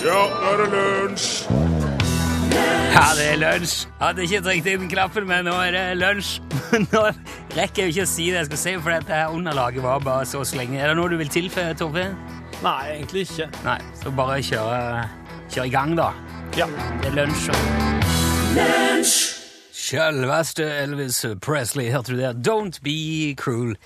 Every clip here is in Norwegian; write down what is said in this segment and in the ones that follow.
Ja, nå er det lunsj! Ja, det er lunsj. Hadde ikke trykt inn knappen, men nå er det lunsj. Nå rekker jeg jo ikke å si det jeg skal si, for dette her underlaget var bare så slenge. Er det noe du vil tilføye, Torfinn? Nei, egentlig ikke. Nei, så bare kjøre, kjøre i gang, da. Ja. Det er lunsj. Selveste Elvis Presley, hørte du det? Don't be cruel.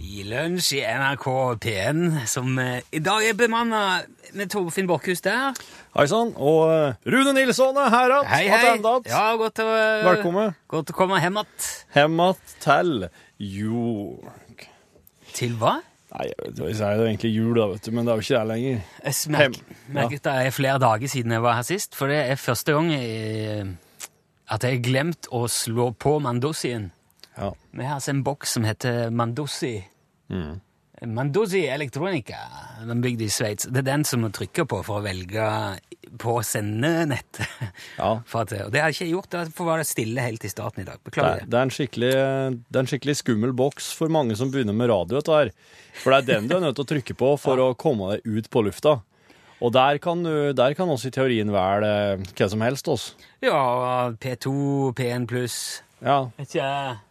I lunsj i NRK P1, som eh, i dag er bemanna med Torfinn Borkhus der. Hei sann. Og eh, Rune Nilsson er her igjen. Hei, hei. Ja, godt å, Velkommen. Godt å komme hjem igjen. Hjem att til jord. Til hva? Nei, jeg vet- jeg sier er egentlig jul, da, vet du, men det er jo ikke det lenger. Jeg merker, Hem. merker det er flere dager siden jeg var her sist, for det er første gang jeg, at jeg har glemt å slå på Mandosien. Ja. Vi har altså en boks som heter Mandossi. Mandossi Electronica. Den bygde i Sveits. Det er den som må trykke på for å velge på sendenettet. Ja. Det har jeg ikke gjort, derfor var det stille helt i starten i dag. Beklager er, det. det, er det er en skikkelig skummel boks for mange som begynner med radio. Dette her. For det er den du er nødt til å trykke på for å komme deg ut på lufta. Og der kan, du, der kan også i teorien være hva som helst. Også. Ja, P2, P1 pluss Ja.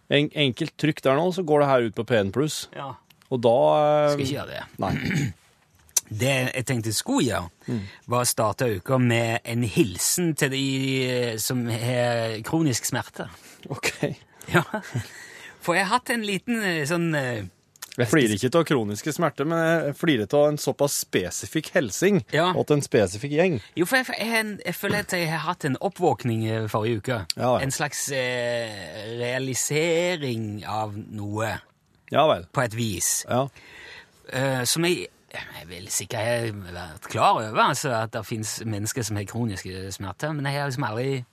En, enkelt trykk der nå, så går det her ut på P1 pluss. Ja. Og da eh, Skal ikke gjøre det. Nei. Det jeg tenkte jeg skulle gjøre, var å starte uka med en hilsen til de eh, som har kronisk smerte. OK. Ja. For jeg har hatt en liten eh, sånn Jeg flirer ikke av kroniske smerter, men jeg flirer av en såpass spesifikk helsing Ja. og til en spesifikk gjeng. Jo, for jeg, jeg, jeg føler at jeg har hatt en oppvåkning forrige uke. Ja, ja. En slags eh, realisering av noe, Ja vel. på et vis. Ja. Eh, som jeg jeg vil sikkert ha vært klar over, altså, at det fins mennesker som har kroniske smerter, men jeg har liksom aldri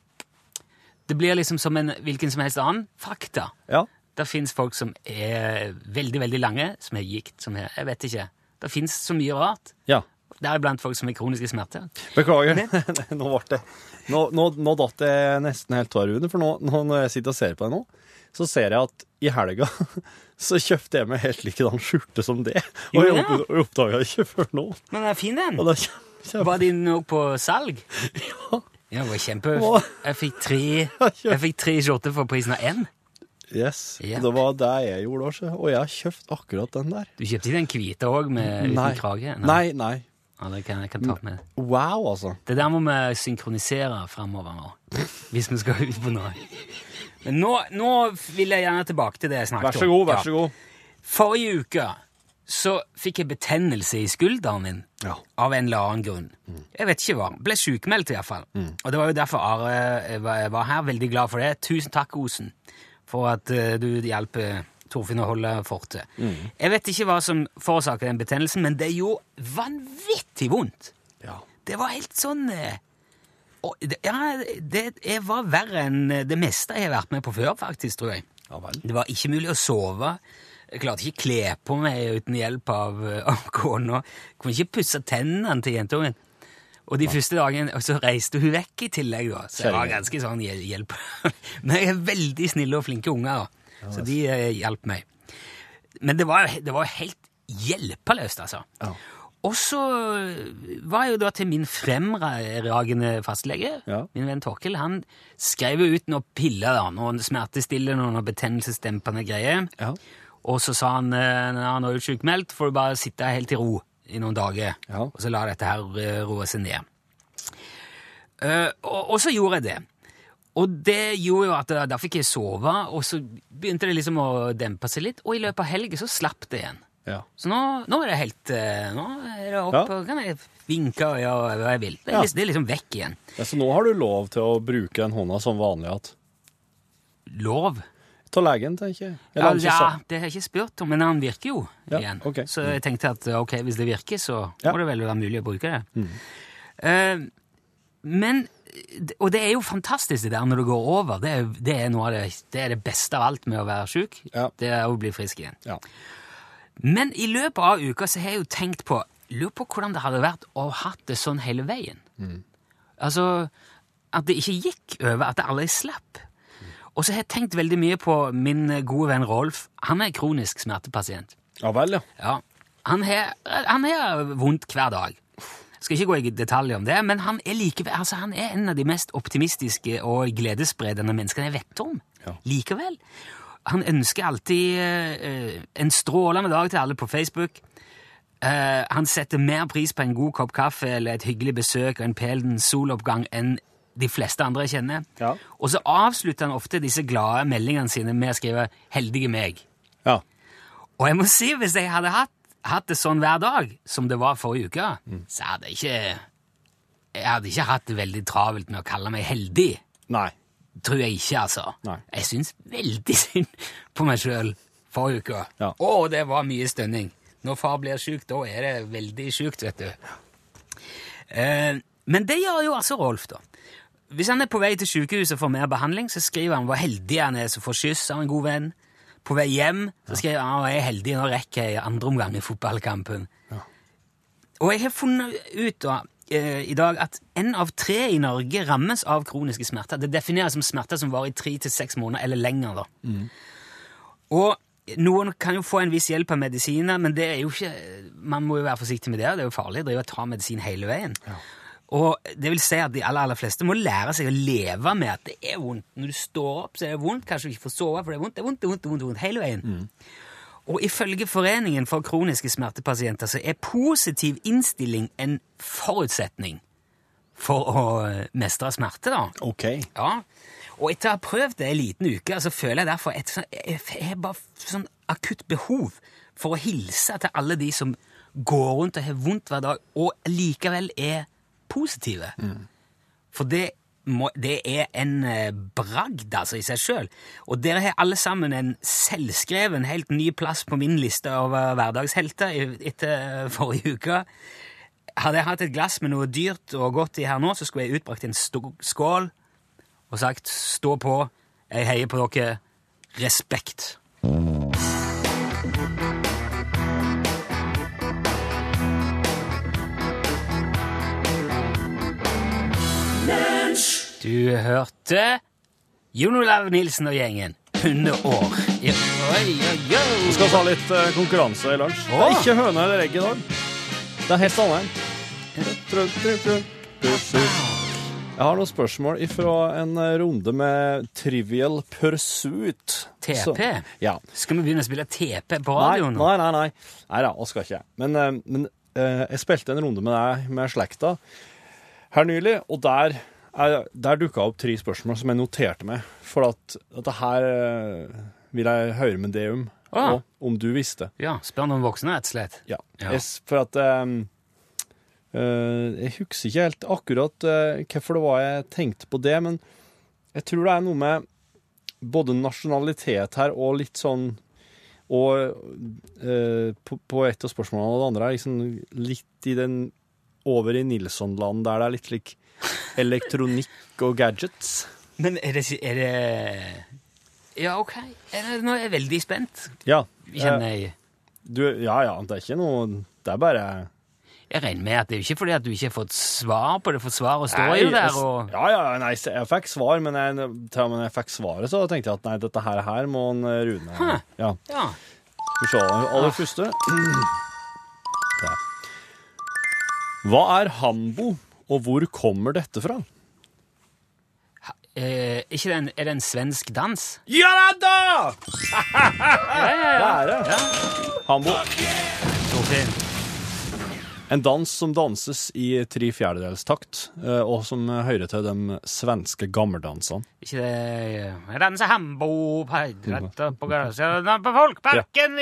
Det blir liksom som en hvilken som helst annen fakta. ja. Det fins folk som er veldig, veldig lange, som har gikt, som har Jeg vet ikke. Det fins så mye rart. Ja. Deriblant folk som har kroniske smerter. Beklager. nå ble det Nå, nå, nå datt jeg nesten helt av Rune, for nå, nå når jeg sitter og ser på deg nå, så ser jeg at i helga så kjøpte jeg meg helt likedan skjorte som det. Og jeg, du opp, jeg oppdaga det ikke før nå. Men den er fin, den. Er kjempe... kjem- Var den òg på salg? Ja. Ja, det var kjempe... Jeg fikk tre skjorter for prisen av én. Yes. Yep. Det var det jeg gjorde også. Og jeg har kjøpt akkurat den der. Du kjøpte ikke den hvite òg, uten Nei. krage? Nei, nei. Ja, det kan jeg kan ta med. Wow, altså. Det der må vi synkronisere fremover nå, hvis vi skal ut på noe. Men nå, nå vil jeg gjerne tilbake til det jeg snakket om. Vær så god, vær så god. Forrige uke så fikk jeg betennelse i skulderen min Ja. av en eller annen grunn. Jeg vet ikke hva. Ble sykemeldt i hvert fall. Og det var jo derfor Are eh, var, her. Veldig glad for det. Tusen takk, Osen, for at uh, du hjelper Torfinn å holde fortet. Jeg vet ikke hva som forårsaker den betennelsen, men det gjorde vanvittig vondt. Ja. Det var helt sånn det, Ja, det det var verre enn det meste jeg har vært med på før, faktisk, tror jeg. Ja. Det var ikke mulig å sove. Jeg klarte ikke kle på meg uten hjelp av, eh, av kona. Kunne ikke pusse tennene til jentungen. Og de første dagene og så reiste hun vekk i tillegg, da. Så jeg var ganske sånn hjelp. Men jeg er veldig snille og flinke unger, da. Så de eh, hjalp meg. Men det var, jo- det var jo helt hjelpeløst, altså. Og så var jeg jo da til min fremragende fastlege, Ja. min venn Torkel, han skrev jo ut noen piller, da, noen smertestillende og noen betennelsesdempende greier. Ja. Og så sa han eh, når han er sjukmeldt, får du bare sitte helt i ro i noen dager, Ja. og så la dette her eh, roe seg ned. Uh, og, og så gjorde jeg det. Og det gjorde jo at da, da fikk jeg sove, og så begynte det liksom å dempe seg litt, og i løpet av helga så slapp det igjen. Ja. Så nå, nå er det helt eh, Nå er det opp, Ja. kan jeg vinke og gjøre hva jeg vil. Det er, Ja. liksom, det er liksom vekk igjen. Ja, så nå har du lov til å bruke den hånda som vanlig igjen? Lov. Av legen, tenker jeg. Eller ja, ja, det har jeg ikke spurt om, men han virker jo igjen. Okay. Så jeg tenkte at ok, hvis det virker, så. Mm. må det vel være mulig å bruke det. Eh, men Og det er jo fantastisk det der når det går over. Det er, det er det, det er det beste av alt med å være sjuk. Ja. Det er å bli frisk igjen. Ja. Men i løpet av uka så har jeg jo tenkt på Lurer på hvordan det hadde vært å ha hatt det sånn hele veien. Altså at det ikke gikk over, at det aldri slapp. Og så har jeg tenkt veldig mye på min gode venn Rolf. Han er kronisk smertepasient. ja vel, ja. Ja. Han har, vondt hver dag. Skal ikke gå i detalj om det, men han er likevel altså han er en av de mest optimistiske og gledesspredende menneskene jeg vet om. Ja. Likevel. Han ønsker alltid eh, en strålende dag til alle på Facebook. Eh, han setter mer pris på en god kopp kaffe eller et hyggelig besøk og en pelden soloppgang enn de fleste andre jeg kjenner. Ja. Og så avslutter han ofte disse glade meldingene sine med å skrive 'heldige meg'. Ja. Og jeg må si, hvis jeg hadde hatt, hatt det sånn hver dag, som det var forrige uke, så hadde jeg ikke Jeg hadde ikke hatt det veldig travelt med å kalle meg heldig. Nei. Tror jeg ikke, altså. Nei. Jeg syns veldig synd på meg sjøl forrige uke. Ja. Å, det var mye stønning. Når far blir sjuk, da er det veldig sjukt, vet du. Eh, men det gjør jo altså Rolf, da. Hvis han er på vei til sykehuset for mer behandling, så skriver han hvor heldig han er som får kyss av en god venn. På vei hjem så skriver han at jeg er heldig, nå rekker jeg andre omgang i fotballkampen. Og jeg har funnet ut da, i dag at en av tre i Norge rammes av kroniske smerter. Det defineres som smerter som varer i tre til seks måneder eller lenger. da. Og noen kan jo få en viss hjelp av medisiner, men det er jo ikke, man må jo være forsiktig med det. Det er jo farlig å drive og ta medisin hele veien. Og det vil si at de aller, aller fleste må lære seg å leve med at det er vondt. Når du står opp, så er det vondt. Kanskje du ikke får sove, for det er vondt, det er vondt, det er vondt, det er vondt, det er vondt hele veien. Og ifølge Foreningen for kroniske smertepasienter så er positiv innstilling en forutsetning for å eh, mestre smerte. da. OK. Ja, og etter å ha prøvd det en liten uke, så føler jeg derfor et sånn, jeg har bare sånn akutt behov for å hilse til alle de som går rundt og har vondt hver dag, og likevel er positive. For det, må, det er en eh, bragd altså, i seg sjøl. Og dere har alle sammen en selvskreven, helt ny plass på min liste over hverdagshelter etter forrige uke. Hadde jeg hatt et glass med noe dyrt og godt i her nå, så skulle jeg utbrakt en skål og sagt 'stå på, jeg heier på dere', respekt. Du hørte Jon Olav Nilsen og gjengen. 100 år. Ja, Oi, oi, Vi skal ha litt eh, konkurranse i lunsj. Det er ikke høne eller egg i dag. Det er helt annet. Jeg har noen spørsmål ifra en eh, runde med Trivial Pursuit. TP? Så- ja. Skal vi begynne å spille TP på Nei, radioen? nå? nei, nei. Nei, nei da, vi skal ikke. Men, eh, men eh, jeg spilte en runde med deg med slekta her nylig, og der, er- der dukka opp tre spørsmål som jeg noterte meg. For at dette her eh, vil jeg høre med det om, Ah. om du visste. Ja, spør noen voksne, rett og slett. Ja. Ja. Jeg, for at um, uh, Jeg husker ikke helt akkurat uh, hvorfor det var jeg tenkte på det, men jeg tror det er noe med både nasjonalitet her og litt sånn Og uh, på, på et av spørsmålene og det andre er liksom litt i den Over i Nilsson-land, der det er litt slik elektronikk og gadgets. Men er det, er det Ja, ok. Er det, nå er jeg veldig spent. Ja. Kjenner eh, jeg. du, ja, ja, det er ikke noe Det er bare Jeg regner med at det er jo ikke fordi at du ikke har fått svar på det, for svaret står Nei, jo der, og Ja, ja, nei, jeg fikk svar, men jeg, til og med jeg fikk svaret, så tenkte jeg at nei, dette her, her må en eh, Rune Hæ. Ja, Ja. skal vi se. Aller Ah. første. Der. Hva er hambo, og hvor kommer dette fra? Eh, ikke den, er det en svensk dans? Ja da! Ja, ja, Det er det. ja. Hambo. Torfinn. En dans som danses i tre fjerdedels takt, eh, og som hører til de svenske gammeldansene. Ikke det Jeg danser hambo på høydratt på gresset på Folkparken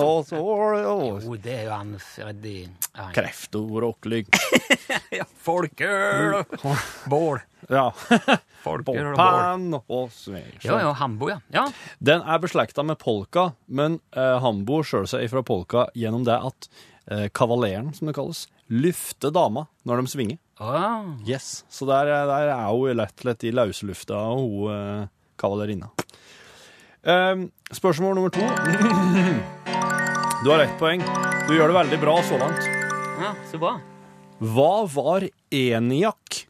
og så var Jo, det er jo han Freddy ja, Kreftor og lygg. ja, Folkeøl og bål. Ja. Folkeøl og svær. Jo, jo, hambo, ja. ja. Den er beslekta med polka, men eh, Hambo skjøler seg ifra polka gjennom det at eh, kavaleren, som det kalles, lufte dama når de svinger. Ah. Yes. Så der, eh, der er hun lett lett i løslufta, hun eh, kavalerinna. Eh, spørsmål nummer to. Du har ett poeng. Du gjør det veldig bra så langt. ja, så bra. Hva var ENIAC?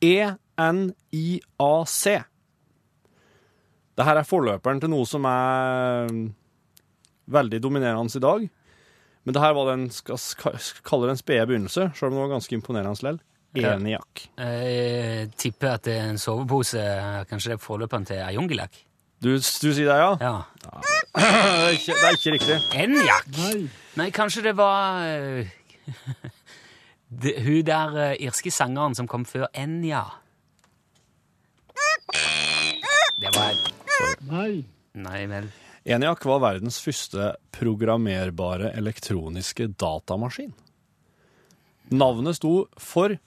E-N-I-A-C. Dette er forløperen til noe som er veldig dominerende i dag. Men det her var den, skal skal- kalle det en spede begynnelse, selv om det var ganske imponerende likevel. Eniak. Jeg tipper at det er en sovepose. Kanskje det er forløperen til Ayungilak? Du, du sier det, ja? Ja. Det er ikke, det er ikke riktig. Enjak? Nei, kanskje det var eh, det, Hun der eh, irske sangeren som kom før Enja. Det var Nei. Nei vel. ENIAC var verdens første programmerbare elektroniske datamaskin. Navnet sto for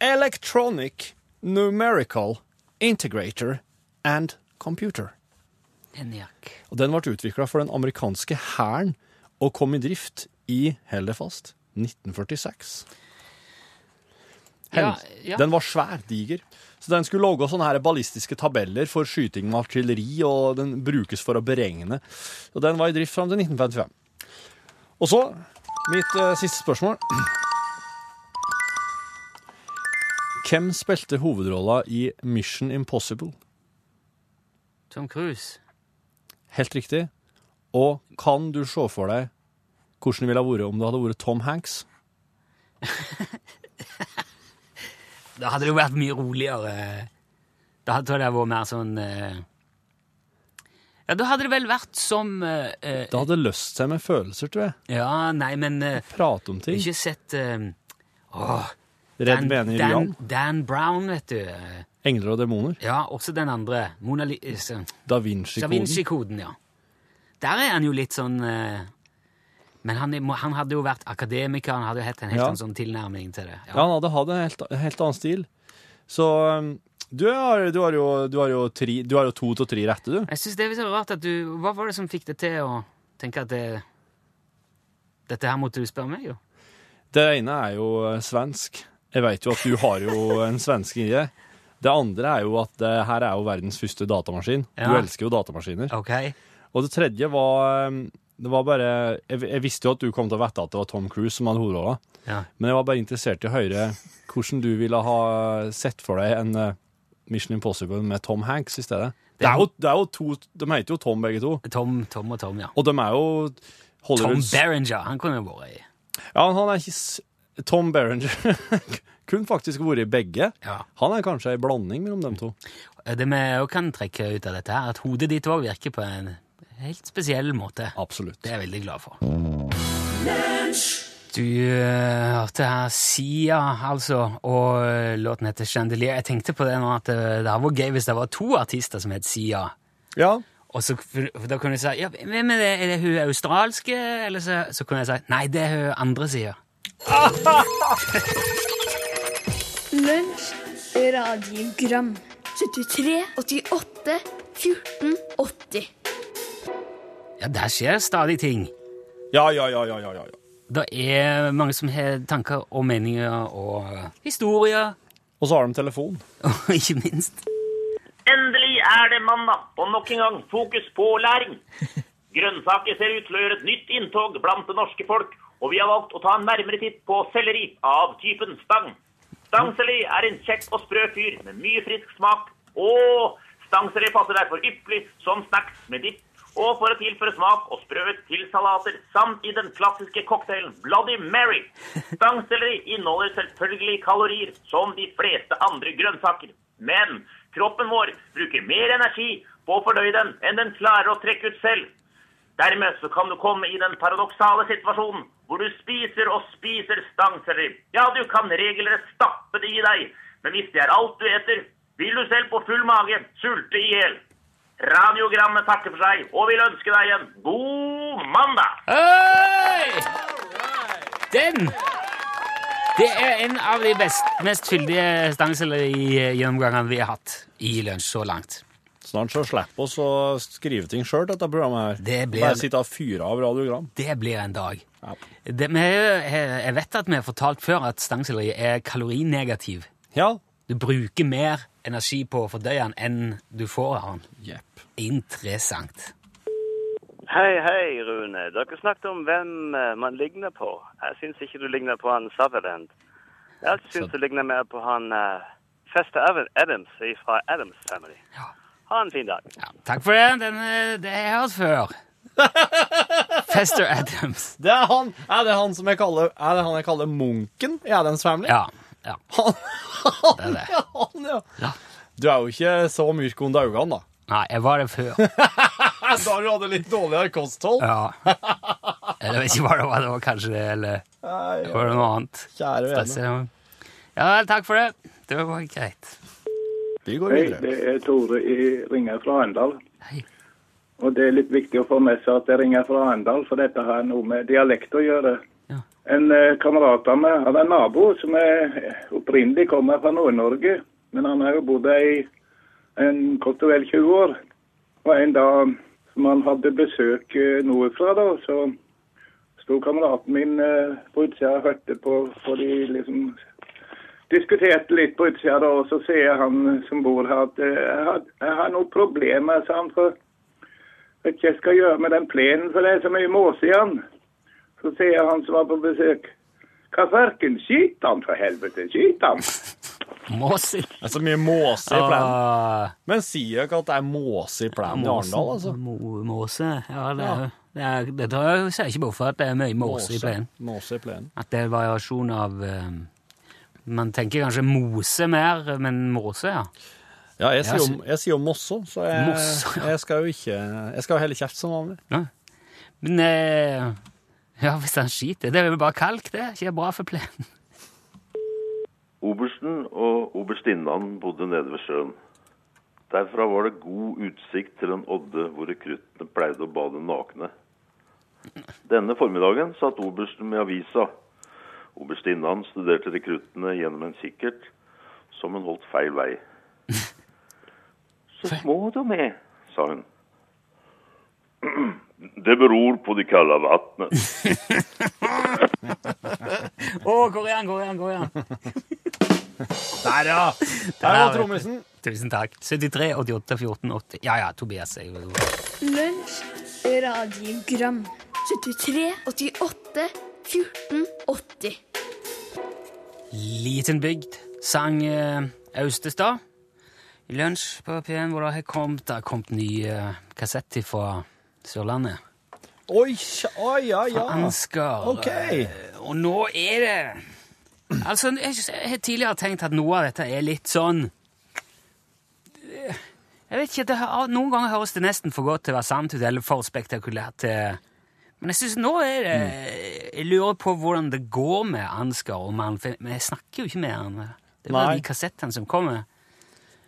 Electronic Numerical Integrator and Computer. Enjak. Og Den ble utvikla for den amerikanske hæren og kom i drift i Hellefast 1946. Ja, ja. Den var svær, diger. Så den skulle lage sånne her ballistiske tabeller for skyting med artilleri, og den brukes for å beregne. Og den var i drift fram til 1955. Og så, mitt uh, siste spørsmål. Hvem spilte hovedrolla i Mission Impossible? Tom Cruise. Helt riktig. Og kan du se for deg hvordan det ville ha vært om det hadde vært Tom Hanks? Da hadde det jo vært mye roligere. Da hadde det vært mer sånn eh, Ja, da hadde det vel vært som Da hadde Det løst seg med følelser, tror jeg. Ja, nei, men uh, Prate om ting. Ikke sett uh, åh, Redd mener Dan, Dan Brown, vet du. Engler og demoner. Ja, også den andre. Mona Lisa. Da Vinci-koden. Da Vinci-koden, ja. Der er han jo litt sånn Men han, han hadde jo vært akademiker, han hadde jo hatt en helt Ja. annen sånn tilnærming til det. Ja, han hadde hatt en helt, helt annen stil. Så um, du har, du har, jo, du har, jo, tri, du har jo to til tre rette, du. Jeg synes det er så rart at du Hva var det som fikk deg til å tenke at det, dette her måtte du spørre meg, jo? Det ene er jo eh, svensk. Jeg vet jo at du har jo en svensk i det. Det andre er jo at det her er jo verdens første datamaskin. Du elsker jo datamaskiner. Ok. Og det tredje var um, Det var bare jeg, jeg visste jo at du kom til å vite at det var Tom Cruise som hadde hovedrolla, Ja. men jeg var bare interessert i å høre hvordan du ville ha sett for deg en uh, Mission Impossible med Tom Hanks i stedet. Det er jo, det er jo to De heter jo Tom, begge to. Tom, Tom og Tom, ja. Og de er jo Tom Hollywoods Berenger, han kunne jo vært i Ja, han er ikke Tom Berenger kunne faktisk vært i begge. Ja. Han er kanskje ei blanding mellom dem to. Det vi òg kan trekke ut av dette, her, at hodet ditt òg virker på en helt spesiell måte. Absolutt. Det er jeg veldig glad for. Du eh, hørte her Sia, altså, og eh, låten heter Chandelier. Jeg tenkte på det nå at det, det hadde vært gøy hvis det var to artister som het Sia. Ja. Og så, da kunne jeg si ja, hvem er det? Er det hun australske? Eller så, så kunne jeg si nei, det er hun andre sida. Lunsj, radiogram 73, 88, 14, 80 Ja, der skjer stadig ting. Ja, ja, ja, ja, ja, ja. Det er mange som har tanker og meninger og historier, Og så har de telefon. og ikke minst Endelig er det mandag, og nok en gang fokus på læring. Grønnsaker ser ut til å gjøre et nytt inntog blant det norske folk, og vi har valgt å ta en nærmere titt på selleri av typen stang. Stangselleri er en kjekk og sprø fyr med mye frisk smak, og stangselleri passer derfor ypperlig som snacks med dipp, og for å tilføre smak og sprøhet til salater, samt i den klassiske cocktailen Bloody Mary. Stangselleri inneholder selvfølgelig kalorier, som de fleste andre grønnsaker. Men kroppen vår bruker mer energi på å fordøye den enn den klarer å trekke ut selv. Dermed så kan du komme i den paradoksale situasjonen hvor du spiser og spiser stangselleri. Ja, du kan regelrett stappe det i deg, men hvis det er alt du eter, vil du selv på full mage sulte i hjel. Radiogrammet takker for seg og vil ønske deg en god mandag! Hei! Den! Det er en av de best, mest fyldige stangselleri-gjennomgangene vi har hatt i lunsj så langt. Snart så slipper oss å skrive ting sjøl, dette programmet her. Det blir- Bare sitte og fyre av radiogram. Det blir en dag. Ja. Det, vi, jeg vet at vi har fortalt før at stangselleri er kalorinegativ. Ja. Du bruker mer energi på å fordøye den enn du får av den. Yep. Interessant. Hei, hei, Rune. Dere snakket om hvem eh, man ligner på. Jeg syns ikke du ligner på han Sutherland. Jeg syns du ligner mer på han uh, Fester Adams fra Adams Family. Ja. Ha en fin dag. Ja, takk for det. Den, eh, det har jeg hørt før. Fester Adams. Det er han, er det han som jeg kaller Er det han jeg kaller Munken i Adams Family? Ja. Ja. Han, Det er det. ja, han, ja. Ja. Du er jo ikke så mørk under øynene, da. Nei, jeg var det før. Da du hadde litt dårligere kosthold. Ja. Eller ikke hva det var. Det var kanskje det, eller Nei, var det noe annet. Kjære vene. Ja vel, takk for det. Det var greit. Vi går Hei, det er Tore i ringer fra Arendal. Hei. Og det er litt viktig å få med seg at jeg ringer fra Arendal, for dette har noe med dialekt å gjøre. En eh, kamerat av meg hadde en nabo som er opprinnelig kommer fra Nord-Norge, men han har jo bodd her i en godt og vel 20 år. Og en dag som han hadde besøk eh, nordfra, da, så sto kameraten min eh, på utsida og hørte på, på de liksom diskuterte litt på utsida, da, og så sier han som bor her at jeg har, jeg har noen problemer, sa han. for vet ikke hva jeg skal gjøre med den plenen, for det er så mye måse i den. Så sier han som var på besøk, hva farken, skyt han for helvete, skyt han. Måsi. Det er så mye måse i plenen. Ah, Men sier dere at det er måse i plenen i Arendal, altså? Mo- Måse. Ja, det er, det er, det tror jeg sier ikke bort for at det er mye måse i plenen. Måse i plenen. At det er variasjon av eh, Man tenker kanskje mose mer, men måse, ja. Ja, jeg sier jo, jeg sier jo mosso, så jeg, Mosso, ja. jeg skal jo ikke Jeg skal jo helle kjeft som vanlig. ja. Men eh, ja, hvis han skiter Det er vel bare kalk, det. Ikke bra for plenen. Obersten og oberstinnan bodde nede ved sjøen. Derfra var det god utsikt til en odde hvor rekruttene pleide å bade nakne. Denne formiddagen satt obersten med avisa. Oberstinnan studerte rekruttene gjennom en kikkert, som hun holdt feil vei. Så små de er, sa hun. Det beror på det kalde vannet. Å, hvor er han, hvor er han, hvor er han? Der, ja! Der var trommisen. Tusen takk. 73 88 14 80. Ja ja, Tobias er jo Lunsj, radiogram 73, 88, 14, 80 Liten bygd sang uh, Austestad i lunsj på P1, hvor det har kommet, det har kommet ny uh, kassett fra Sørlandet. Oi, oi, oi, ja, ja. Ansgar. Ok. eh, Og nå er det Altså, jeg, jeg har tidligere tenkt at noe av dette er litt sånn eh, Jeg vet ikke, det Noen ganger høres det nesten for godt til å være sant ut, eller for spektakulært til Men jeg synes nå er det Jeg lurer på hvordan det går med Ansgar og man, Men jeg snakker jo ikke med han. Det er bare Nei. de kassettene som kommer.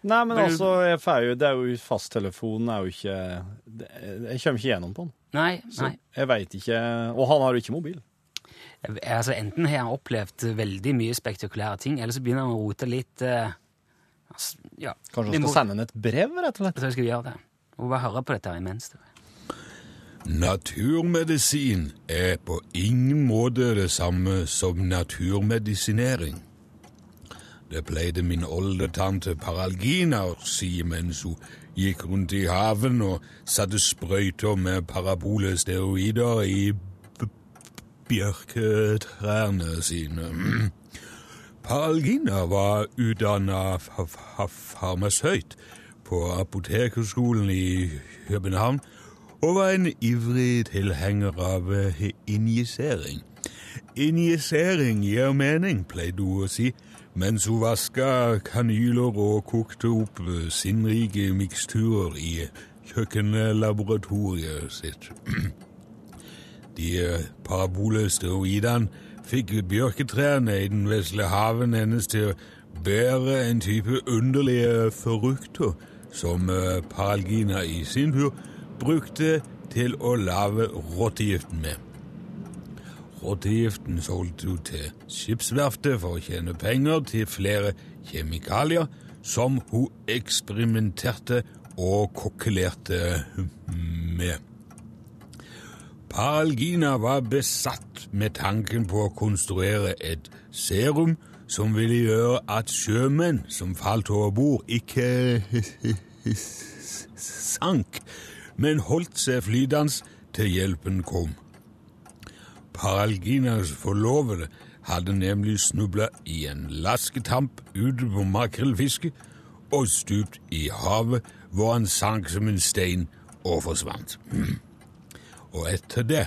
Nei, men altså, jeg får jo, det er jo fasttelefonen er jo ikke Jeg kommer ikke gjennom på den. Nei, Så nei. jeg veit ikke Og han har jo ikke mobil. Altså, enten har han opplevd veldig mye spektakulære ting, eller så begynner han å rote litt eh, altså, Ja. Kanskje han må- skal sende henne et brev, rett og slett? Så jeg skal gjøre det. Og bare høre på dette her imens. Naturmedisin er på ingen måte det samme som naturmedisinering. Det pleide min oldetante Paralgina å si mens hun gikk rundt i haven og satte sprøyter med parabolesteroider i bjørketrærne sine. Paralgina var utdanna farmasøyt på Apotekerskolen i København og var en ivrig tilhenger av injisering. Injisering gir mening, pleide hun å si, mens hun vaska kanyler og kokte opp sinnrike miksturer i kjøkkenlaboratoriet sitt. De paraboløste steroidene fikk bjørketrærne i den vesle haven hennes til å bære en type underlige frukter som eh, Paralgina i sin tur brukte til å lage rottegiften med. Rottegiften solgte hun til skipsverftet for å tjene penger til flere kjemikalier som hun eksperimenterte og kokkelerte med. Paralgina var besatt med tanken på å konstruere et serum som ville gjøre at sjømenn som falt over bord, ikke sank, men holdt seg flytende til hjelpen kom. Paralginas forlovede hadde nemlig snubla i en lasketamp ute på makrellfiske og stupt i havet, hvor han sank som en stein og forsvant. Og etter det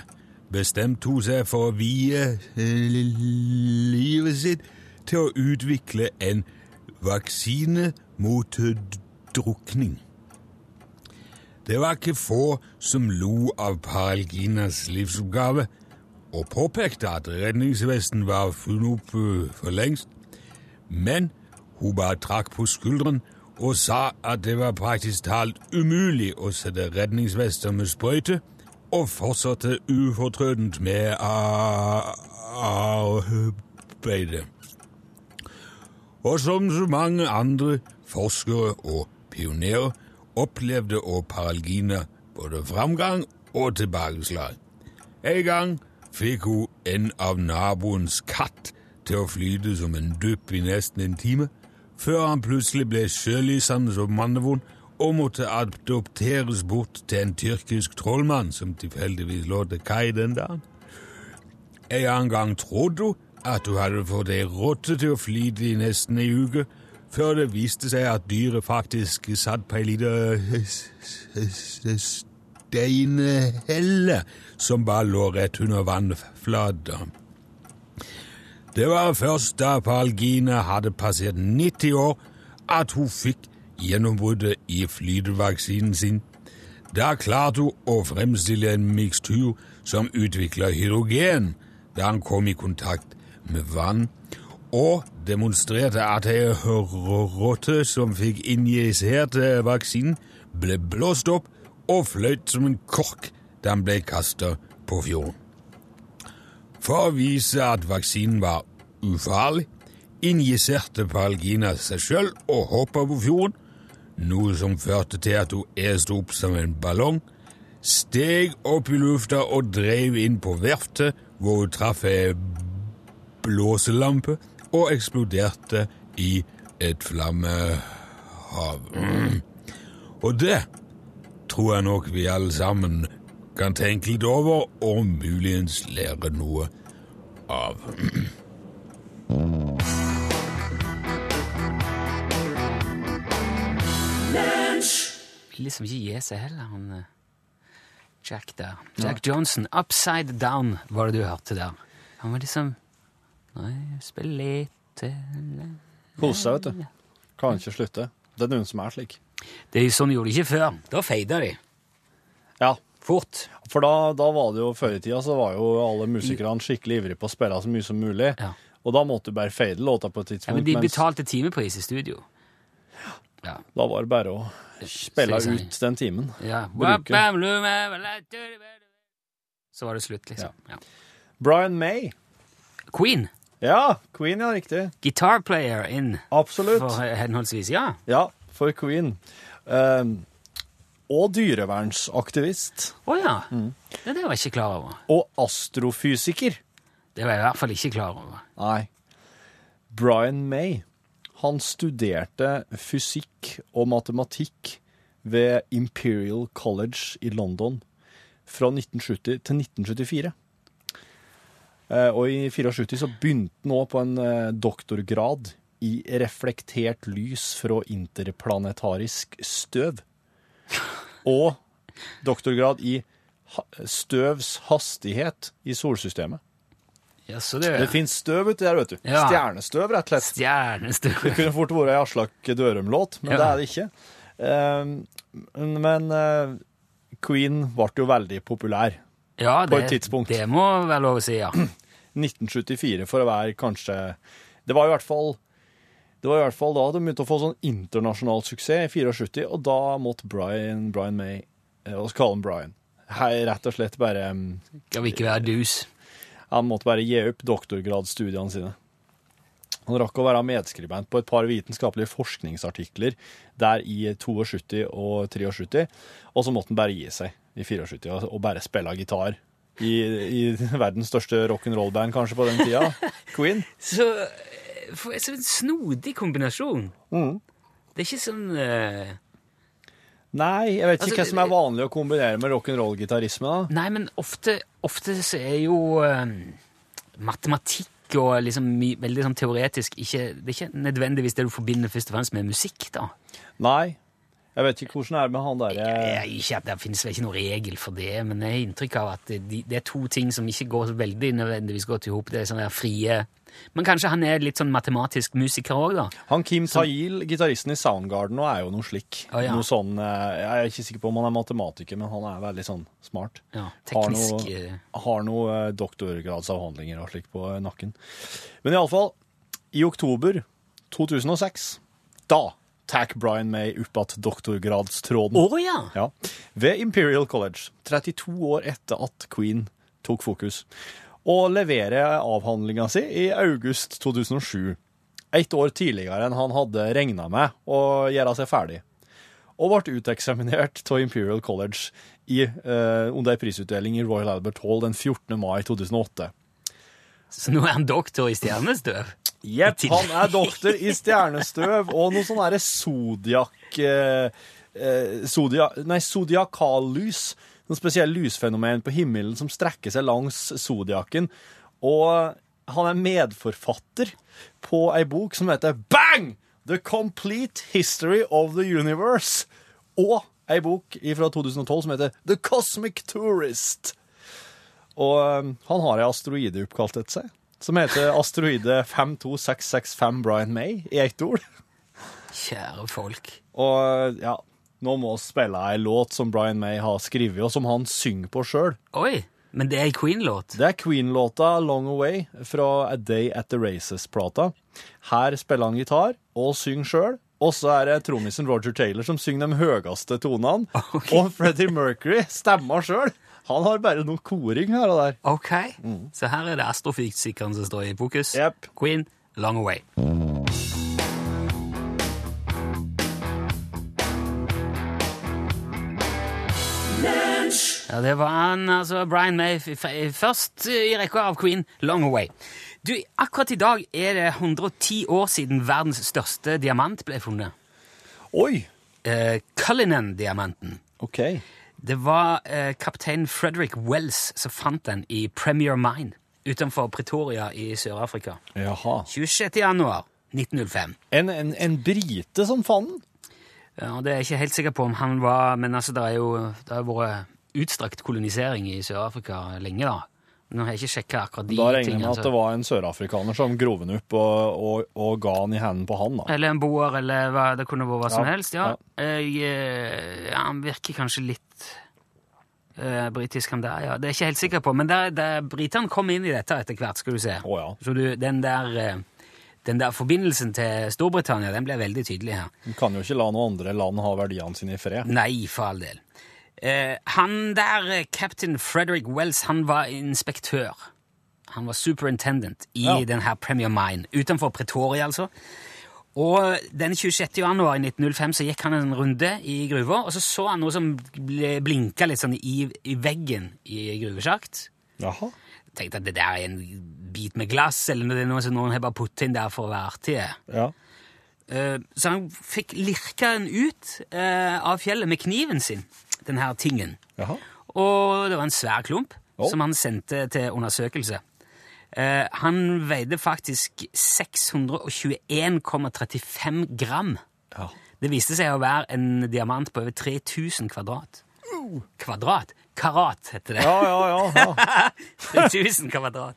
bestemte hun seg for å vie eh, livet sitt til å utvikle en vaksine mot drukning. Det var ikke få som lo av Paralginas livsoppgave, og påpekte at redningsvesten var funnet opp for lengst. Men hun bare trakk på skulderen og sa at det var praktisk talt umulig å sette redningsvester med sprøyte, og fortsatte ufortrødent med arbeidet. Og som så mange andre forskere og pionerer opplevde og Paralgina både framgang og tilbakeslag. En gang fikk hun en av naboens katt til å flyte som en dupp i nesten en time, før han plutselig ble sjølysende som mannevond og måtte adopteres bort til en tyrkisk trollmann som tilfeldigvis lå til kai den dagen. En annen gang trodde hun at hun hadde fått ei rotte til å flyte i nesten ei uke, før det viste seg at dyret faktisk satt på ei lita steinhelle som bare lå rett under vannflata. Det var først da Palgina hadde passert 90 år at hun fikk gjennombruddet i flytevaksinen sin. Da klarte hun å fremstille en mikstur som utvikla hydrogen da han kom i kontakt med vann, og demonstrerte at ei rotte som fikk injisert vaksinen, ble blåst opp og fløyt som en kork da han ble kasta på fjorden. For å vise at vaksinen var ufarlig, injiserte Palgina seg sjøl og hoppa på fjorden, noe som førte til at hun este opp som en ballong, steg opp i lufta og dreiv inn på verftet, hvor hun traff ei blåselampe og eksploderte i et flammehav. Mm. Og det tror jeg nok vi alle sammen kan tenke litt over og muligens lære noe av. Vil liksom ikke gi seg heller, han eh, Jack der. Jack Johnson. Upside Down var det du hørte der. Han var liksom Nei, spille litt Kose seg, vet du. Kan ikke slutte. Det er noen som er slik. Det er jo sånn gjorde de ikke før. Da feida de. Ja, Fort. for da, da var det jo før i tida så var jo alle musikerne skikkelig ivrige på å spille så mye som mulig. Ja. Og da måtte du bare fade låta på et tidspunkt. Ja, men de betalte timepris i studio. Ja. da var det bare å spille ut den timen. ja. Bruke. Så var det slutt, liksom. Ja. Brian May. Queen. Ja, Queen, ja, riktig. Guitar player in Absolutt. for henholdsvis, ja. Ja, for Queen. Um, og dyrevernsaktivist. Å ja. Mm. ja. Det var jeg ikke klar over. Og astrofysiker. Det var jeg i hvert fall ikke klar over. Nei. Brian May. Han studerte fysikk og matematikk ved Imperial College i London fra 1970 til 1974. Eh, Og i 74 så begynte han også på en eh, doktorgrad i reflektert lys fra interplanetarisk støv. Og doktorgrad i støvs hastighet i solsystemet. Ja, så det, Det finnes støv uti der, vet du. Ja. Stjernestøv, rett og slett. Stjernestøv. Det kunne fort vært ei Aslak Dørum-låt, men Ja. det er det ikke. Eh, men eh, Queen ble jo veldig populær. Ja, På et tidspunkt. Det må være lov å si, ja. 1974 for å være kanskje Det var i hvert fall det var i hvert fall da de begynte å få sånn internasjonal suksess i 74, og da måtte Brian, Brian May eh, Og så kaller han Brian. Hei, rett og slett bare mm, Skal vi ikke være dus? Han måtte bare gi opp doktorgradsstudiene sine. Han rakk å være medskribent på et par vitenskapelige forskningsartikler der i 72 og 73, og så måtte han bare gi seg i 74 og- bare spille gitar. I, i verdens største rock'n'roll-band kanskje på den tida, Queen. Så, eh, for, så en snodig kombinasjon. Mm. Det er ikke sånn uh... Nei, jeg vet ikke Altså, hva som er vanlig å kombinere med rock'n'roll-gitarisme. da. Nei, men ofte, ofte så er jo uh, matematikk og liksom veldig sånn teoretisk ikke, Det er ikke nødvendigvis det du forbinder først og fremst med musikk, da. Nei, Jeg vet ikke hvordan det er med han derre er ikke Det finnes vel ikke noen regel for det, men jeg har inntrykk av at det, det er to ting som ikke går veldig nødvendigvis godt i hop. Det er sånne frie Men kanskje han er litt sånn matematisk musiker òg, da? Han Kim Tail, gitaristen i Soundgarden, nå er jo noe slik. Oh, ja. Noe sånn, eh, Jeg er ikke sikker på om han er matematiker, men han er veldig sånn smart. Ja, Har teknisk noe, eh, har noe eh, doktorgradsavhandlinger og slik på nakken. Men iallfall, i oktober 2006, da tar Brian May opp igjen doktorgradstråden. Oh, ja! Ja. Ved Imperial College, 32 år etter at Queen tok fokus, og leverer avhandlinga si i august 2007. Ett år tidligere enn han hadde regna med å gjøre seg ferdig. Og ble uteksaminert av Imperial College i, eh, under en prisutdeling i Royal Albert Hall den 14. mai 2008. Så nå er han doktor i stjernestøv? Jepp, han er doktor i stjernestøv og noe sånn derre zodiak... Eh, eh, nei, zodiakallys. Noen spesielle lysfenomen på himmelen som strekker seg langs zodiaken. Og han er medforfatter på ei bok som heter Bang! The Complete History of the Universe. Og ei bok fra 2012 som heter The Cosmic Tourist. Og um, han har ei asteroide oppkalt etter seg, som heter asteroide 52665 Brian May, i ett ord. Kjære folk. Og ja, nå må vi spille ei låt som Brian May har skrevet, og som han synger på sjøl. Oi, men det er ei Queen-låt? Det er Queen-låta Long Away fra A Day at the Races-plata. Her spiller han gitar og synger sjøl. Og så er det trommisen Roger Taylor som synger de høyeste tonene. Okay. Og Freddie Mercury stemmer sjøl. Han har bare noe koring her og der. Ok, så her er det astrofysikeren som står i fokus. Yep. Queen, Long Away. Ja, det var han, altså Brian May, først i rekka av Queen, Long Away. Du, akkurat i dag er det 110 år siden verdens største diamant ble funnet. Oi! Eh, Cullinan-diamanten. OK. Det var eh, kaptein Frederick Wells som fant den i Premier Mine utenfor Pretoria i Sør-Afrika. Jaha. 26. januar 1905. En, en, en brite som fant den? Ja, det er jeg ikke helt sikker på om han var Men altså, det har jo vært utstrakt kolonisering i Sør-Afrika lenge, da. Nå har jeg ikke sjekka akkurat de tingene. Da regner jeg med at det var en sørafrikaner som grov den opp og, og, og ga den i hendene på han. da. Eller en boer, eller hva det kunne vært hva som Ja, helst. Ja. ja. Jeg, eh, ja, han virker kanskje litt uh, britisk, han der. ja. Det er jeg ikke helt sikker på. Men der, der, britene kom inn i dette etter hvert, skal du se. Å ja. Så du, den der, Uh, den der forbindelsen til Storbritannia, den ble veldig tydelig her. Du kan jo ikke la noen andre land ha verdiene sine i fred. Nei, for all del. Eh, han der, eh, captain Frederick Wells, han var inspektør. Han var superintendent i Ja. den her Premier Mine, utenfor Pretoria, altså. Og den 26. januar i 1905 så gikk han en runde i gruva, og så så han noe som blinka litt sånn i, i veggen i gruvesjakt. Jaha. Tenkte at det der er en bit med glass, eller det er noe som noen har bare puttet inn der for å være artig. Ja. Eh, Så han fikk lirka den ut eh, av fjellet med kniven sin, den her tingen. Jaha. Og det var en svær klump oh. som han sendte til undersøkelse. Eh, han veide faktisk 621,35 gram. Ja. Det viste seg å være en diamant på over 3000 kvadrat. Kvadrat? Karat, heter det. Ja, ja, ja. ja. 3000 kvadrat.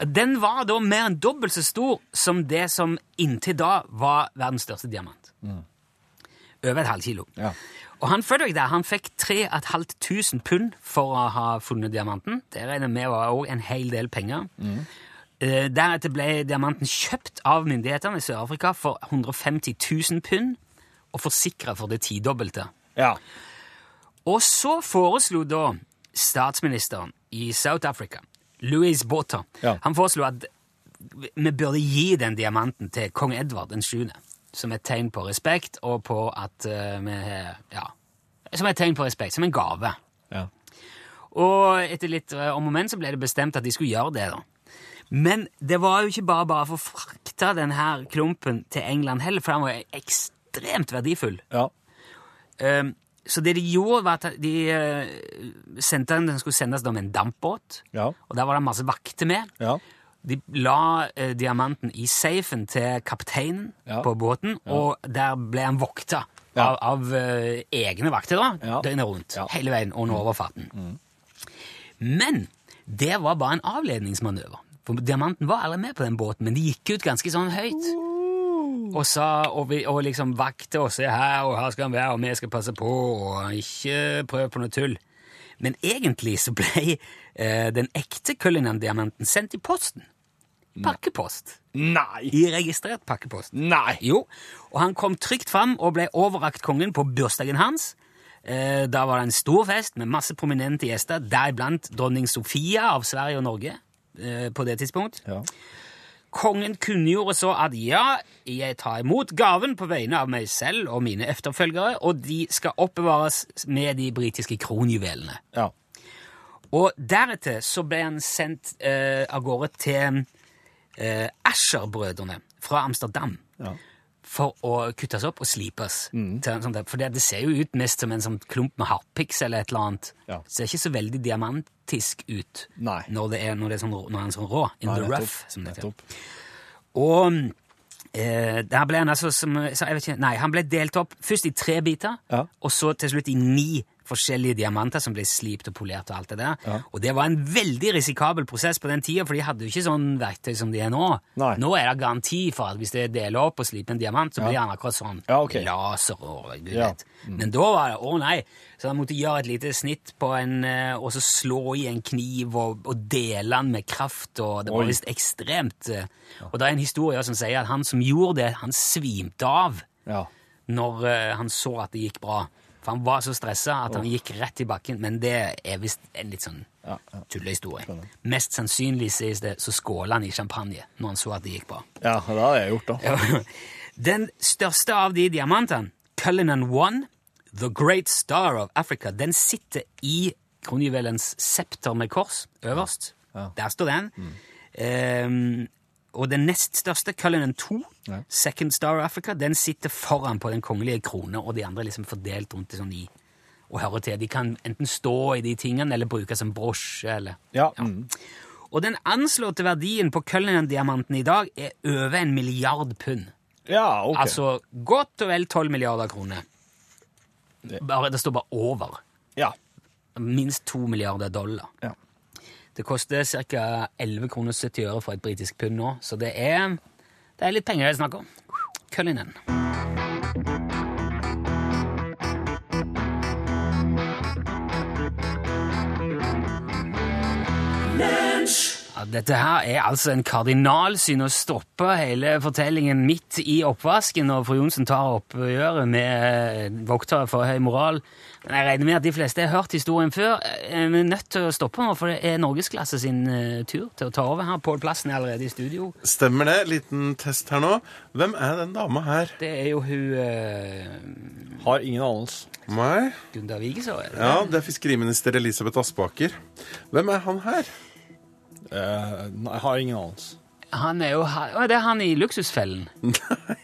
Den var da mer enn dobbelt så stor som det som inntil da var verdens største diamant. Over et halvt kilo. Ja. Og han Frederick der, han fikk 3500 pund for å ha funnet diamanten. Det regner med var òg en hel del penger. Eh, Deretter ble diamanten kjøpt av myndighetene i Sør-Afrika for 150 000 pund og forsikra for det tidobbelte. ja. Og så foreslo da statsministeren i South Africa, Louis Botha, Ja. han foreslo at vi burde gi den diamanten til kong Edvard den 7., som et tegn på respekt, og på at eh, vi Ja. Som et tegn på respekt, som en gave. ja. Og etter litt eh, om og men så ble det bestemt at de skulle gjøre det, da. Men det var jo ikke bare bare for å frakte denne klumpen til England heller, for den var ekstremt verdifull. ja. Um, så det de gjorde, var at de eh, sendte den, den skulle sendes da med en dampbåt, Ja. og der var det masse vakter med. Ja. De la eh, diamanten i safen til kapteinen Ja. på båten, og der ble han vokta Ja. av, av eh, egne vakter da, Ja. døgnet rundt, Ja. Mm. hele veien under overfarten. Men det var bare en avledningsmanøver. For diamanten var aldri med på den båten, men de gikk ut ganske sånn høyt. Og sa, og, vi, og liksom vakte og se her, og her skal han være, og vi skal passe på, og ikke prøve på noe tull. Men egentlig så ble eh, den ekte Cullinan-diamanten sendt i posten. Pakkepost. Nei! I registrert pakkepost. Nei! Jo, og han kom trygt fram og ble overrakt kongen på bursdagen hans. Eh, da var det en stor fest med masse prominente gjester, deriblant dronning Sofia av Sverige og Norge eh, på det tidspunkt. Ja. Kongen kunngjorde så at ja, jeg tar imot gaven på vegne av meg selv og mine efterfølgere, og de skal oppbevares med de britiske kronjuvelene. Ja. Og deretter så ble han sendt eh, av gårde til eh, Asher-brødrene fra Amsterdam Ja. for å kuttes opp og slipes. Til en sånn der- for det, det ser jo ut mest som en sånn klump med harpiks eller et eller annet. Ja. Ser ikke så veldig diamantisk ut Nei. når det er, når det er sånn, rå- når han er sånn rå. In Nei, the nettopp. rough, som det heter. Nettopp. Og eh, der ble han altså som, så jeg vet ikke, Nei, han ble delt opp først i tre biter, Ja. og så til slutt i ni forskjellige diamanter som ble slipt og polert og alt det der. Ja. Og det var en veldig risikabel prosess på den tida, for de hadde jo ikke sånn verktøy som de er nå. Nei. Nå er det garanti for at hvis det deler opp og sliper en diamant, så blir han akkurat sånn Ja, okay. laser og du vet. Men da var det å nei, så han måtte gjøre et lite snitt på en, eh, og så slå i en kniv og, og dele den med kraft, og det var visst ekstremt. eh, Og det er en historie som sier at han som gjorde det, han svimte av Ja. når uh, han så at det gikk bra. For han var så stressa at han gikk rett i bakken, men det er visst en litt sånn tullehistorie. Mest sannsynlig sies det, så skåla han i champagne når han så at det gikk bra. ja, det hadde jeg gjort, da. Den største av de diamantene, Cullinan One, The Great Star of Africa, den sitter i kronjuvelens septer med kors øverst. Ja. Der står den. Ehm, og den nest største, Cullinan 2, Ja. Second Star Africa, den sitter foran på den kongelige krone, og de andre er liksom fordelt rundt i sånn i og hører til. De kan enten stå i de tingene, eller brukes som brosje, eller Ja. Mm. Og den anslåtte verdien på Cullinan-diamanten i dag er over en milliard pund. ja, ok. Altså godt og vel 12 milliarder kroner. Bare, det står bare over. ja. Minst to milliarder dollar. Ja. Det koster ca. 11 kroner 70 øre for et britisk pund nå, så det er, det er litt penger det er snakk om. Cullinan. Dette her er altså en kardinalsyn å stoppe hele fortellingen midt i oppvasken når fru Johnsen tar oppgjøret med eh, voktere for høy moral. Men jeg regner med at de fleste har hørt historien før. Eh, Vi er nødt til å stoppe nå, for det er norgesklasse sin eh, tur til å ta over her. Pål Plassen er allerede i studio. Stemmer det? Liten test her nå. Hvem er den dama her? Det er jo hun uh... Har ingen anelse. Nei. Gunda Vigeså. er det Ja, det? det er fiskeriminister Elisabeth Aspaker. Hvem er han her? Eh, nei, jeg har ingen anelse. Han er jo Å, det er han i Luksusfellen. Nei.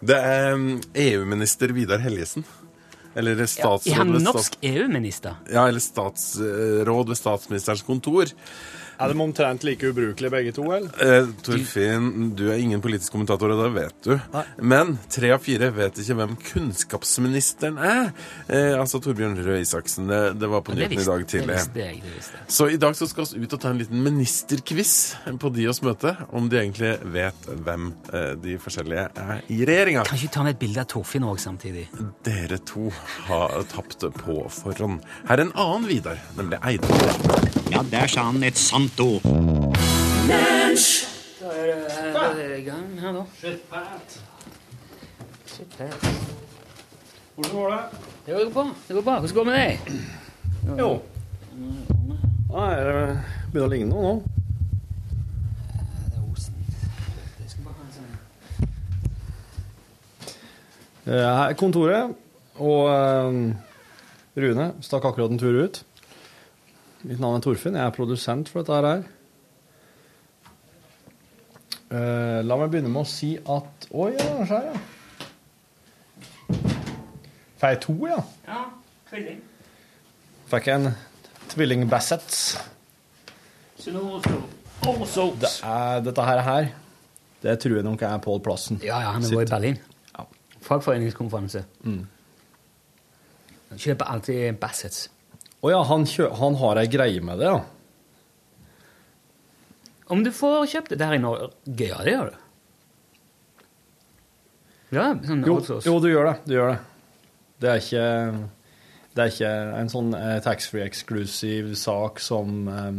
Det er um, EU-minister Vidar Helgesen. Eller Er statsråd han norsk. EU-minister? Ja, eller statsråd ved statsministerens kontor. Er de omtrent like ubrukelige begge to, eller? Eh, Torfinn, du er ingen politisk kommentator, og det vet du. Nei. Men tre av fire vet ikke hvem kunnskapsministeren er. Eh, altså Torbjørn Røe Isaksen. Det, det var på Det nyheten i dag tidlig. det visste jeg. det visste. Så i dag så skal vi ut og ta en liten ministerquiz på de oss møte, om de egentlig vet hvem eh, de forskjellige er i regjeringa. Kan ikke ta med et bilde av Torfinn òg samtidig? Dere to har tapt på forhånd. Her er en annen Vidar, nemlig Eidar. Ja, der sa han et sant ord. Da er det i gang her nå. Shit, Pat. Hvordan går det? Det går bra. det går bra. Hvordan går det med deg? Jo. Nei, det begynner å ligne noe nå. Kontoret, og eh, Rune stakk akkurat en tur ut. Mitt navn er Torfinn, jeg er produsent for dette her. Uh, la meg begynne med å si at Å ja, skjær, ja. Får jeg to, ja? Ja, tvilling. Fikk jeg en tvilling Bassets. Det er, dette her, her, det tror jeg nok er Pål Plassen. Ja, ja, han var i Berlin. Ja. fagforeningskonferanse. Mm. Han kjøper alltid Bassets. Å ja, han, han har ei greie med det, ja. Om du får kjøpt det der i Norge, ja, det gjør du. Ja, sånn Jo, jo, du gjør det. Du gjør det. Det er ikke, det er ikke en sånn eh, taxfree eksklusiv sak som eh,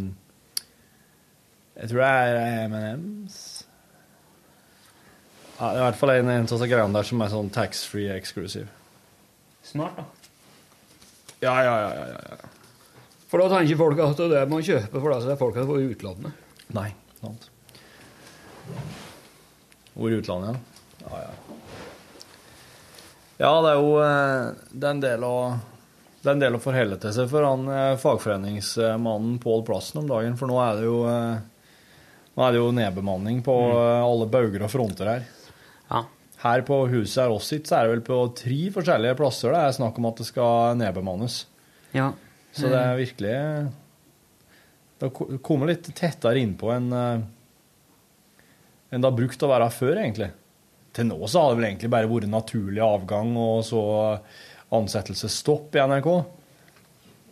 Jeg tror det er M&M's. Ja, det er i hvert fall en, en av greiene der som er sånn taxfree eksklusiv. Smart, da. Ja, ja, ja, ja, ja. For da tenker folk at det må kjøpe, for deg, så er folk her i utlandet. Nei, sant. Hvor i utlandet, ja. Ja, ja. Ja, det er jo eh, det er en del å det er en del å forholde til seg for han eh, fagforeningsmannen Pål Plassen om dagen, for nå er det jo eh, nå er det jo nedbemanning på eh, alle bauger og fronter her. Her på huset her oss sitt, så er det vel på tre forskjellige plasser det er snakk om at det skal nedbemannes. Ja. Så det er virkelig Det har kommet litt tettere innpå enn eh, enn det har brukt å være før, egentlig. Til nå så har det vel egentlig bare vært naturlig avgang og så ansettelsesstopp i NRK.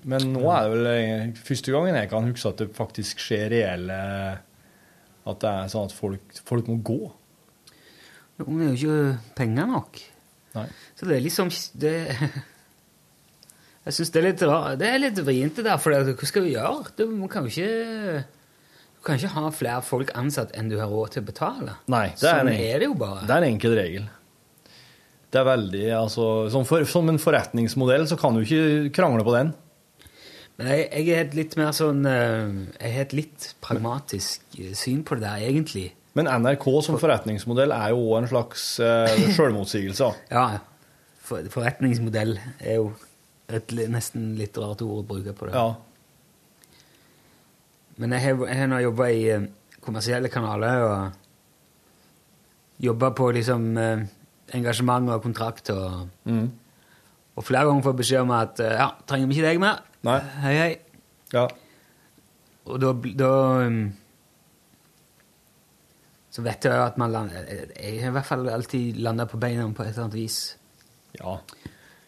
Men nå er det vel eh, første gangen jeg kan huske at det faktisk skjer reelle At det er sånn at folk, folk må gå. Jo, men det er jo ikke penger nok. Nei. Så det er liksom det, Jeg syns det er litt rart. Det er litt vrient, det der. For det, hva skal vi gjøre? Du kan jo ikke Du kan ikke ha flere folk ansatt enn du har råd til å betale. Nei, det er, sånn en, er det jo bare. Det er en enkel regel. Det er veldig, altså, som, for, som en forretningsmodell så kan du ikke krangle på den. Jeg, jeg er et litt mer sånn eh, Jeg har et litt pragmatisk eh, syn på det der, egentlig. Men NRK som forretningsmodell er jo også en slags uh, selvmotsigelse. Ja, for, forretningsmodell er jo et nesten litt rart ord å bruke på det. Ja. Men jeg har, jeg har jobba i eh, kommersielle kanaler og jobba på liksom eh, engasjement og kontrakt og, Mm. og flere ganger fått beskjed om at ja, trenger vi ikke deg mer. Nei. Hei, hei. Ja. Og da, da um, Så vet jeg at man lander Jeg har i hvert fall alltid landa på beina på et eller annet vis. Ja.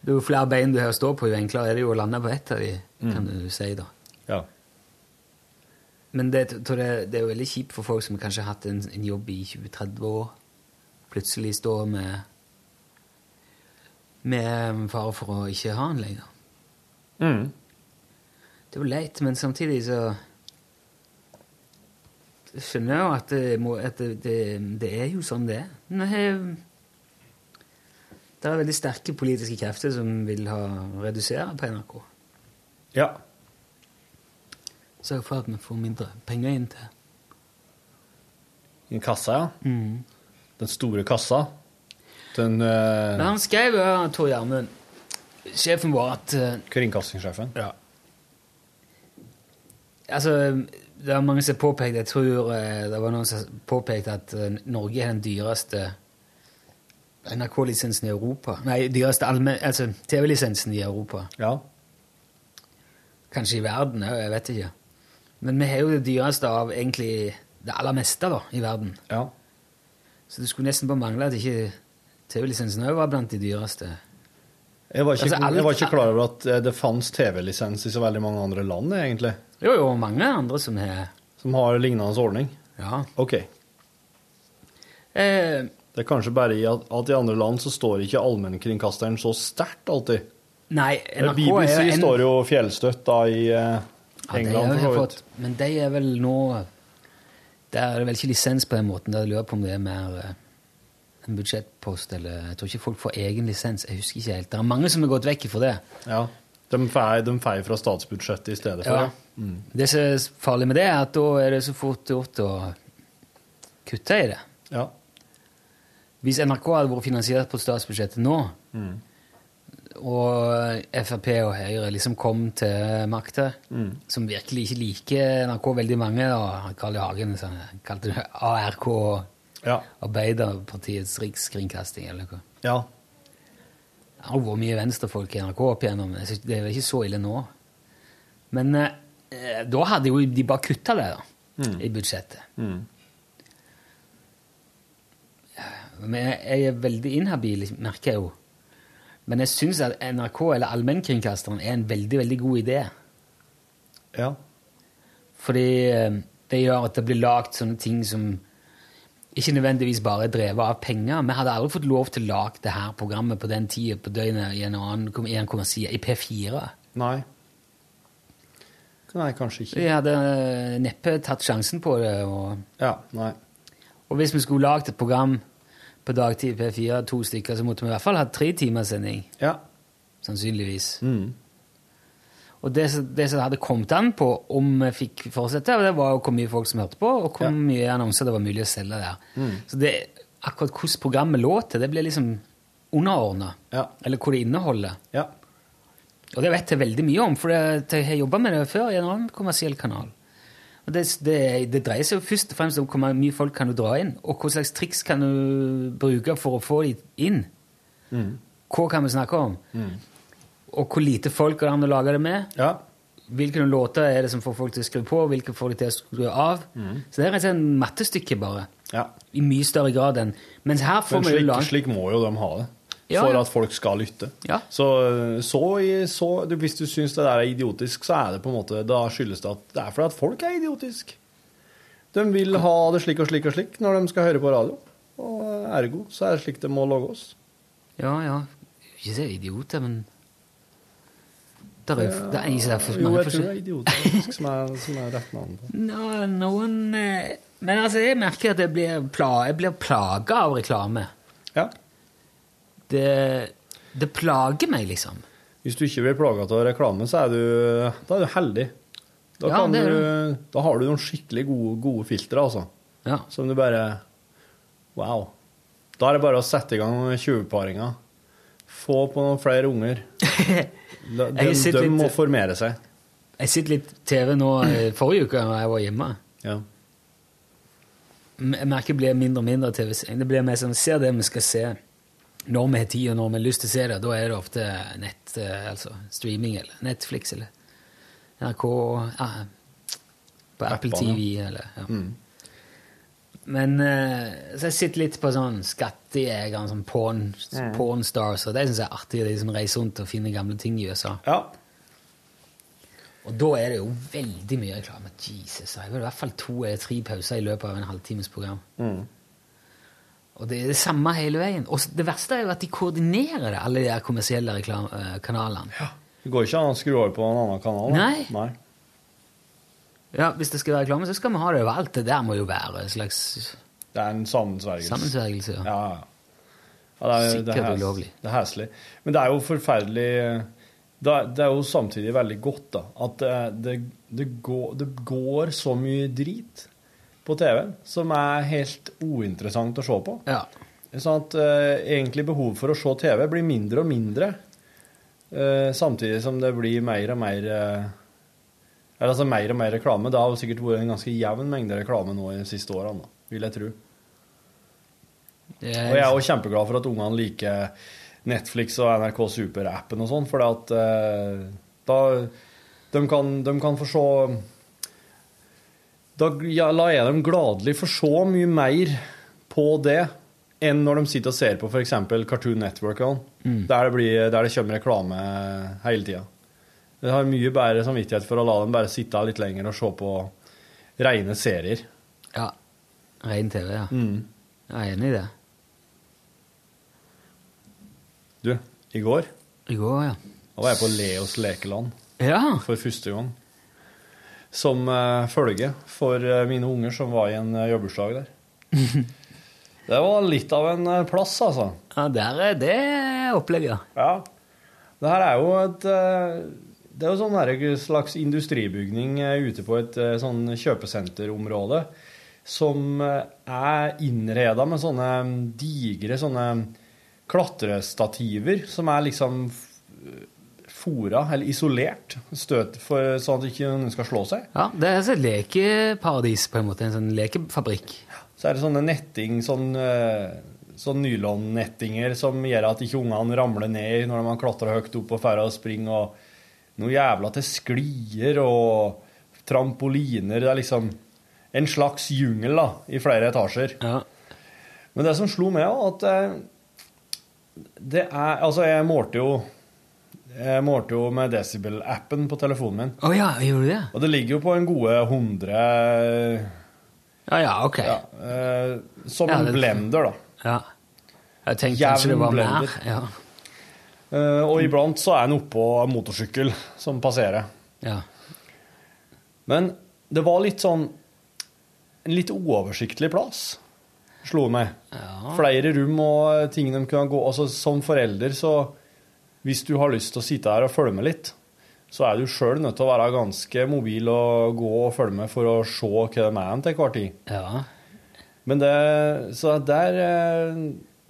Jo flere bein du har å stå på, jo enklere er det jo å lande på ett av de, Mm. kan du si, da. Ja. Men det, det, det er jo veldig kjipt for folk som kanskje har hatt en, en jobb i 20-30 år, plutselig står med med fare for å ikke ha den lenger. Mm. Det er jo leit, men samtidig så skjønner jo at, det, må, at det, det, det er jo sånn det er. Det er veldig sterke politiske krefter som vil ha redusere på NRK. Ja. Sørge for at vi får mindre penger inn til I kassa, ja. Mm. Den store kassa. Den uh, Men han skrev jo, Tor Gjermund, sjefen vår, at uh... Kringkastingssjefen. Ja. Altså, det er mange som har påpekt Jeg tror eh, det var noen som påpekte at eh, Norge er den dyreste NRK-lisensen i Europa. Nei, dyreste. Altså TV-lisensen i Europa. Ja. Kanskje i verden òg, jeg vet ikke. Men vi har jo det dyreste av egentlig det aller meste da, i verden. Ja. Så det skulle nesten bare mangle at ikke TV-lisensen òg var blant de dyreste. Jeg var, ikke, Altså, alt- jeg var ikke klar over at eh, det fantes TV-lisens i så veldig mange andre land, egentlig. Jo, jo, mange andre som har Som har lignende ordning. Ja. Ok. eh, Det er kanskje bare i at, at i andre land så står ikke allmennkringkasteren så sterkt alltid. Nei, NRK BBC er en- står jo fjellstøtt da i eh, England, ja, for så. Men de er vel nå Der er det vel ikke lisens på den måten. Der lurer på om det er mer eh, en budsjettpost eller Jeg tror ikke folk får egen lisens. Jeg husker ikke helt. Det er mange som har gått vekk fra det. Ja. De feier, de fra statsbudsjettet i stedet for. Ja. Mm. Det som er farlig med det, er at da er det så fort gjort å kutte i det. Ja. Hvis NRK hadde vært finansiert på statsbudsjettet nå, Mm. og Frp og Høyre liksom kom til makta, Mm. som virkelig ikke liker NRK veldig mange, da, Carl I. Hagen sånn, kalte det ARK, Ja. Arbeiderpartiets rikskringkasting, eller noe. Ja. Det har vært mye venstrefolk i NRK opp igjennom. Det er jo ikke så ille nå. Men eh, da hadde jo de bare kutta det da, Mm. i budsjettet. Mm. Men jeg, er veldig inhabil, merker jeg jo. Men jeg syns at NRK, eller allmennkringkasteren, er en veldig, veldig god idé. Ja. Fordi eh, det gjør at det blir lagd sånne ting som ikke nødvendigvis bare drevet av penger. Vi hadde aldri fått lov til å lage det her programmet på den tida på døgnet i en annen i en kommersiell, i P4. Nei. Nei, kanskje ikke. Vi hadde eh, neppe tatt sjansen på det. Og, Ja, nei. og hvis vi skulle lagd et program på dagtid i P4, to stykker, så måtte vi i hvert fall ha tre timers sending. Ja. Sannsynligvis. Mm. Og det, det som hadde kommet an på om vi fikk fortsette, det var hvor mye folk som hørte på, og hvor mye annonser det var mulig å selge der. Mm. Så det, akkurat hvordan programmet lå til, det ble liksom underordna. Ja. Eller hvor det inneholder. Ja. Og det vet jeg veldig mye om, for jeg har jobba med det før i en annen kommersiell kanal. Og det, det, det dreier seg jo først og fremst om hvor mye folk kan du dra inn, og hva slags triks kan du bruke for å få dem inn. Mm. Hva kan vi snakke om? Og hvor lite folk er det an å lage det med? Ja. Hvilke låter er det som får folk til å skru på, og hvilke får de til å skru av? Så det er rett og slett en mattestykke, bare. Ja. I mye større grad enn Mens her får Men vi jo slik, slik må jo de ha det. Ja, for at folk skal lytte. Så, så, så hvis du syns det der er idiotisk, så er det på en måte Da skyldes det at det er fordi at folk er idiotiske. De vil ha det slik og slik og slik når de skal høre på radio. Og ergo så er det slik det må logges. Ja, ja. Ikke si idioter, men det er, det Jo, mange jeg tror det er idioter idiotisk som er, som er rett navn på Nå, noen eh, Men altså, jeg merker at jeg blir, pla, jeg blir plaga av reklame. Ja. Det, det plager meg, liksom. Hvis du ikke blir plaga av reklame, så er du, da er du heldig. Da, Ja, det er du, da har du noen skikkelig gode, gode filtre, altså. Ja. Som du bare Wow. Da er det bare å sette i gang 20-paringa. Få på noen flere unger. De, de, de må formere seg. Jeg sitter litt TV nå eh, forrige uke da jeg var hjemme. Ja. Jeg merker det blir mindre og mindre TV-seing. Det blir mer sånn, ser det vi skal se når vi har tid og når vi har lyst til å se det. Da er det ofte nett, eh, altså streaming eller Netflix eller NRK ja, på Apple TV eller ja. Mm. Men eh, så jeg sitter litt på sånn skattejegeren, sånn porn, Mm. porn stars, og det syns jeg er artig, de som reiser rundt og finner gamle ting i USA. Ja. Og da er det jo veldig mye reklame. Jesus, jeg vil i hvert fall to eller tre pauser i løpet av en halvtimes program. Mm. Og det er det samme hele veien. Og det verste er jo at de koordinerer det, alle de her kommersielle kanalene. Ja. Det går ikke an å skru over på en annen kanal. Nei. Nei. Ja, Hvis det skal være reklame, så skal vi ha det overalt. Det der må jo være en slags Det er en sammensvergelse. sammensvergelse. Ja. Ja, ja. det er, det Sikkert er, ulovlig. Det er heslig. Men det er jo forferdelig Det er, det er jo samtidig veldig godt da, at det, det, det, går, det går så mye drit på TV som er helt uinteressant å se på. Ja. Sånn at eh, egentlig behovet for å se TV blir mindre og mindre, eh, samtidig som det blir mer og mer eh, eller altså mer og mer reklame. Det har sikkert vært en ganske jevn mengde reklame nå i de siste årene, vil jeg tro. Og jeg er jo kjempeglad for at ungene liker Netflix og NRK Super-appen og sånn, for at eh, da de kan, de kan få se Da ja, lar jeg dem gladelig få se mye mer på det enn når de sitter og ser på f.eks. Cartoon Network, sånn, Mm. der, det blir, der det kommer reklame hele tida. Jeg har mye bedre samvittighet for å la dem bare sitte litt lenger og se på rene serier. ja. Ren TV, ja. Mm. Jeg er enig i det. Du, i går I går, ja. da var jeg på Leos lekeland. Ja. for første gang. Som uh, følge for uh, mine unger som var i en uh, jobbursdag der. det var litt av en plass, altså. Ja, der er det opplegget. Ja. Det her er jo et Det er jo sånn slags industribygning eh, ute på et eh, sånn kjøpesenterområde som eh, er innreda med sånne mm, digre sånne klatrestativer som er liksom fora, eller isolert, støt for, sånn at ikke noen skal slå seg. Ja, Det er et lekeparadis, på en måte. En sånn lekefabrikk. Så er det sånne netting, sånn, sånn nylonnettinger som gjør at ikke ungene ramler ned når man klatrer høyt opp og drar og springer, og noe jævla til sklier og trampoliner. Det er liksom en slags jungel da, i flere etasjer. Men det som slo meg var at eh, det er Altså, jeg målte jo jeg målte jo med Decibel-appen på telefonen min. Å ja, gjorde du det? Og det ligger jo på en gode 100 Ja, ja, ok. ja, eh, Som Ja, en blender, da. Ja. Jeg tenkte kanskje det var blender. mer. Ja. Eh, og iblant så er en oppå motorsykkel som passerer. ja. Men det var litt sånn En litt uoversiktlig plass, slo det meg. Ja. Flere rom og ting de kunne gå Altså som forelder, så Hvis du har lyst til å sitte her og følge med litt, så er du sjøl nødt til å være ganske mobil og gå og følge med for å se hva de er til hver tid. ja. Men det Så der eh,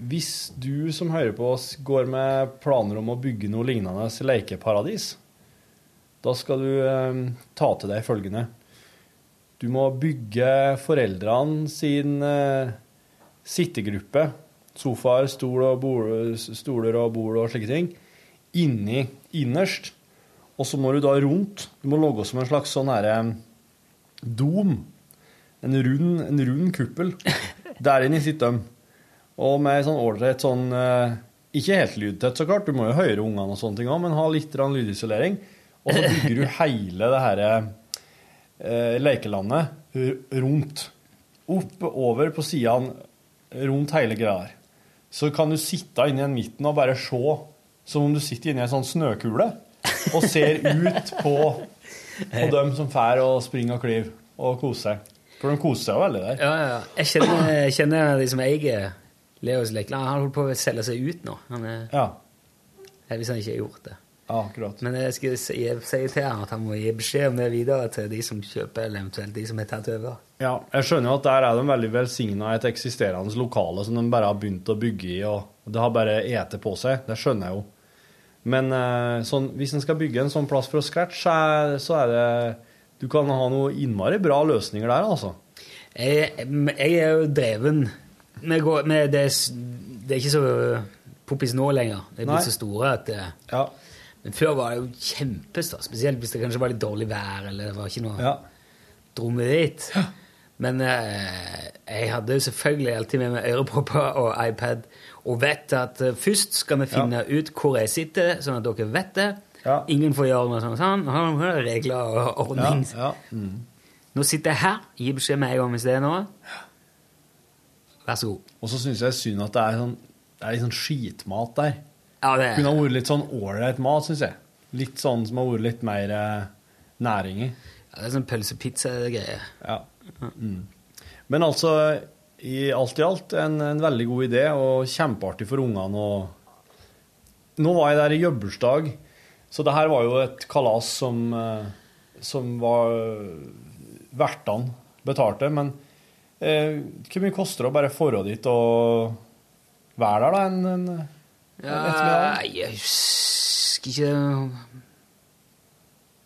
Hvis du som hører på oss går med planer om å bygge noe lignende lekeparadis, da skal du eh, ta til deg følgende. Du må bygge foreldrene sin eh, sittegruppe, sofaer, stol og bol, stoler og bord og slike ting, inni, innerst. Og så må du da rundt. Du må logge som en slags sånn herre dom. En rund, en rund kuppel. Der inne sitter de. Og med sånn ålreit sånn eh, Ikke helt lydtett, så klart, du må jo høre ungene og sånne ting òg, men ha litt lydisolering. Og så bygger du hele det her eh, lekelandet rundt. Opp over på sidene rundt hele greia her. Så kan du sitte inne i en midten og bare se som om du sitter inne i en sånn snøkule og ser ut på, på dem som fær og springer og klyver og koser seg. For de koser seg jo veldig der. Ja, ja. Jeg kjenner, jeg kjenner de som eier Leos Lekland. Han holder på å selge seg ut nå. Han er, Ja, hvis han ikke har gjort det. ja akkurat. Men jeg skal si, jeg sier til han at han må gi beskjed om det videre til de som kjøper, eller eventuelt de som har tatt over. Ja, jeg skjønner jo at der er de veldig velsigna et eksisterende lokale som de bare har begynt å bygge i, og det har bare ete på seg. Det skjønner jeg jo. Men eh, sånn, hvis en skal bygge en sånn plass fra scratch, så er, det Du kan ha noe innmari bra løsninger der, altså. Jeg, jeg er jo dreven med, går, vi, det, er, det er ikke så poppis nå lenger. Det er blitt så store at det, Ja. Men før var det jo kjempestas, spesielt hvis det kanskje var litt dårlig vær, eller det var ikke noe ja. dro Ja. Men eh, jeg hadde jo selvfølgelig alltid med meg ørepropper og iPad, og vet at eh, først skal vi finne ut hvor jeg sitter, sånn at dere vet det. Ja. Ingen får gjøre noe sånn, sånn. Her er regler og ordning. ja. Mm. Nå sitter jeg her, Gi beskjed med en gang hvis det er noe. Vær så god. Og så syns jeg synd at det er, sånn, det er litt sånn skitmat der. Ja, det Kunne ha vært litt sånn ålreit mat, syns jeg. Litt sånn som har vært litt mer eh, næring i. ja, det er sånn pølsepizza-greie. Ja. Mm. Men altså, i alt i alt en, en veldig god idé, og kjempeartig for ungene. Og nå var jeg der i jobbursdag, så det her var jo et kalas som, eh, som var vertene betalte. Men hvor mye koster det å bare forå dit og være der, da? En, en, en ettermiddag? jeg husker ikke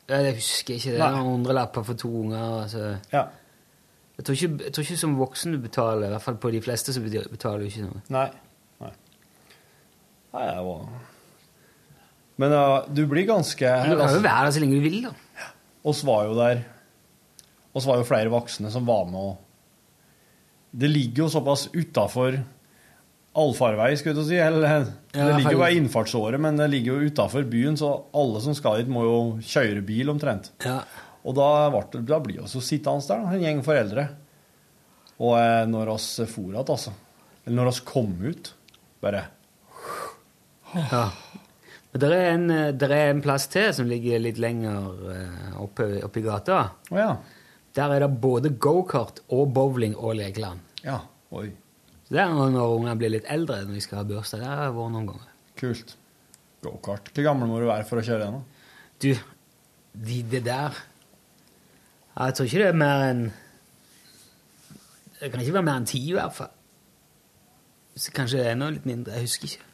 ja, Jeg husker ikke det. Noen hundrelapper for to unger. Altså. Ja. Jeg, tror ikke, jeg tror ikke som voksen du betaler, i hvert fall på de fleste så betaler betaler du ikke noe. Nei. Nei. Nei, det var Men ja, du blir ganske Men du kan jo være der så lenge du vil, da. oss var jo der oss var jo flere voksne som var med og Det ligger jo såpass utafor allfarvei, skulle jeg si. Eller, Ja, det ligger jo ved innfartsåret, men det ligger jo utafor byen, så alle som skal dit, må jo kjøre bil omtrent. Ja. Og da, ble, det- da blir vi sittende der, en gjeng foreldre. Og eh, når oss for igjen, altså Eller når oss kom ut, bare Ja. Men det er, en, det der er en plass til som ligger litt lenger eh, oppe, oppe i gata. Å ja. Der er det både gokart og bowling og lekeland. Ja. Oi. Så det er når ungene blir litt eldre, når de skal ha bursdag. Det har vært noen ganger. Kult. Gokart. Hvor gammel må du være for å kjøre den? Du, de, det der Jeg tror ikke det er mer enn Det kan ikke være mer enn ti, i hvert fall. Så kanskje det er enda litt mindre. Jeg husker ikke.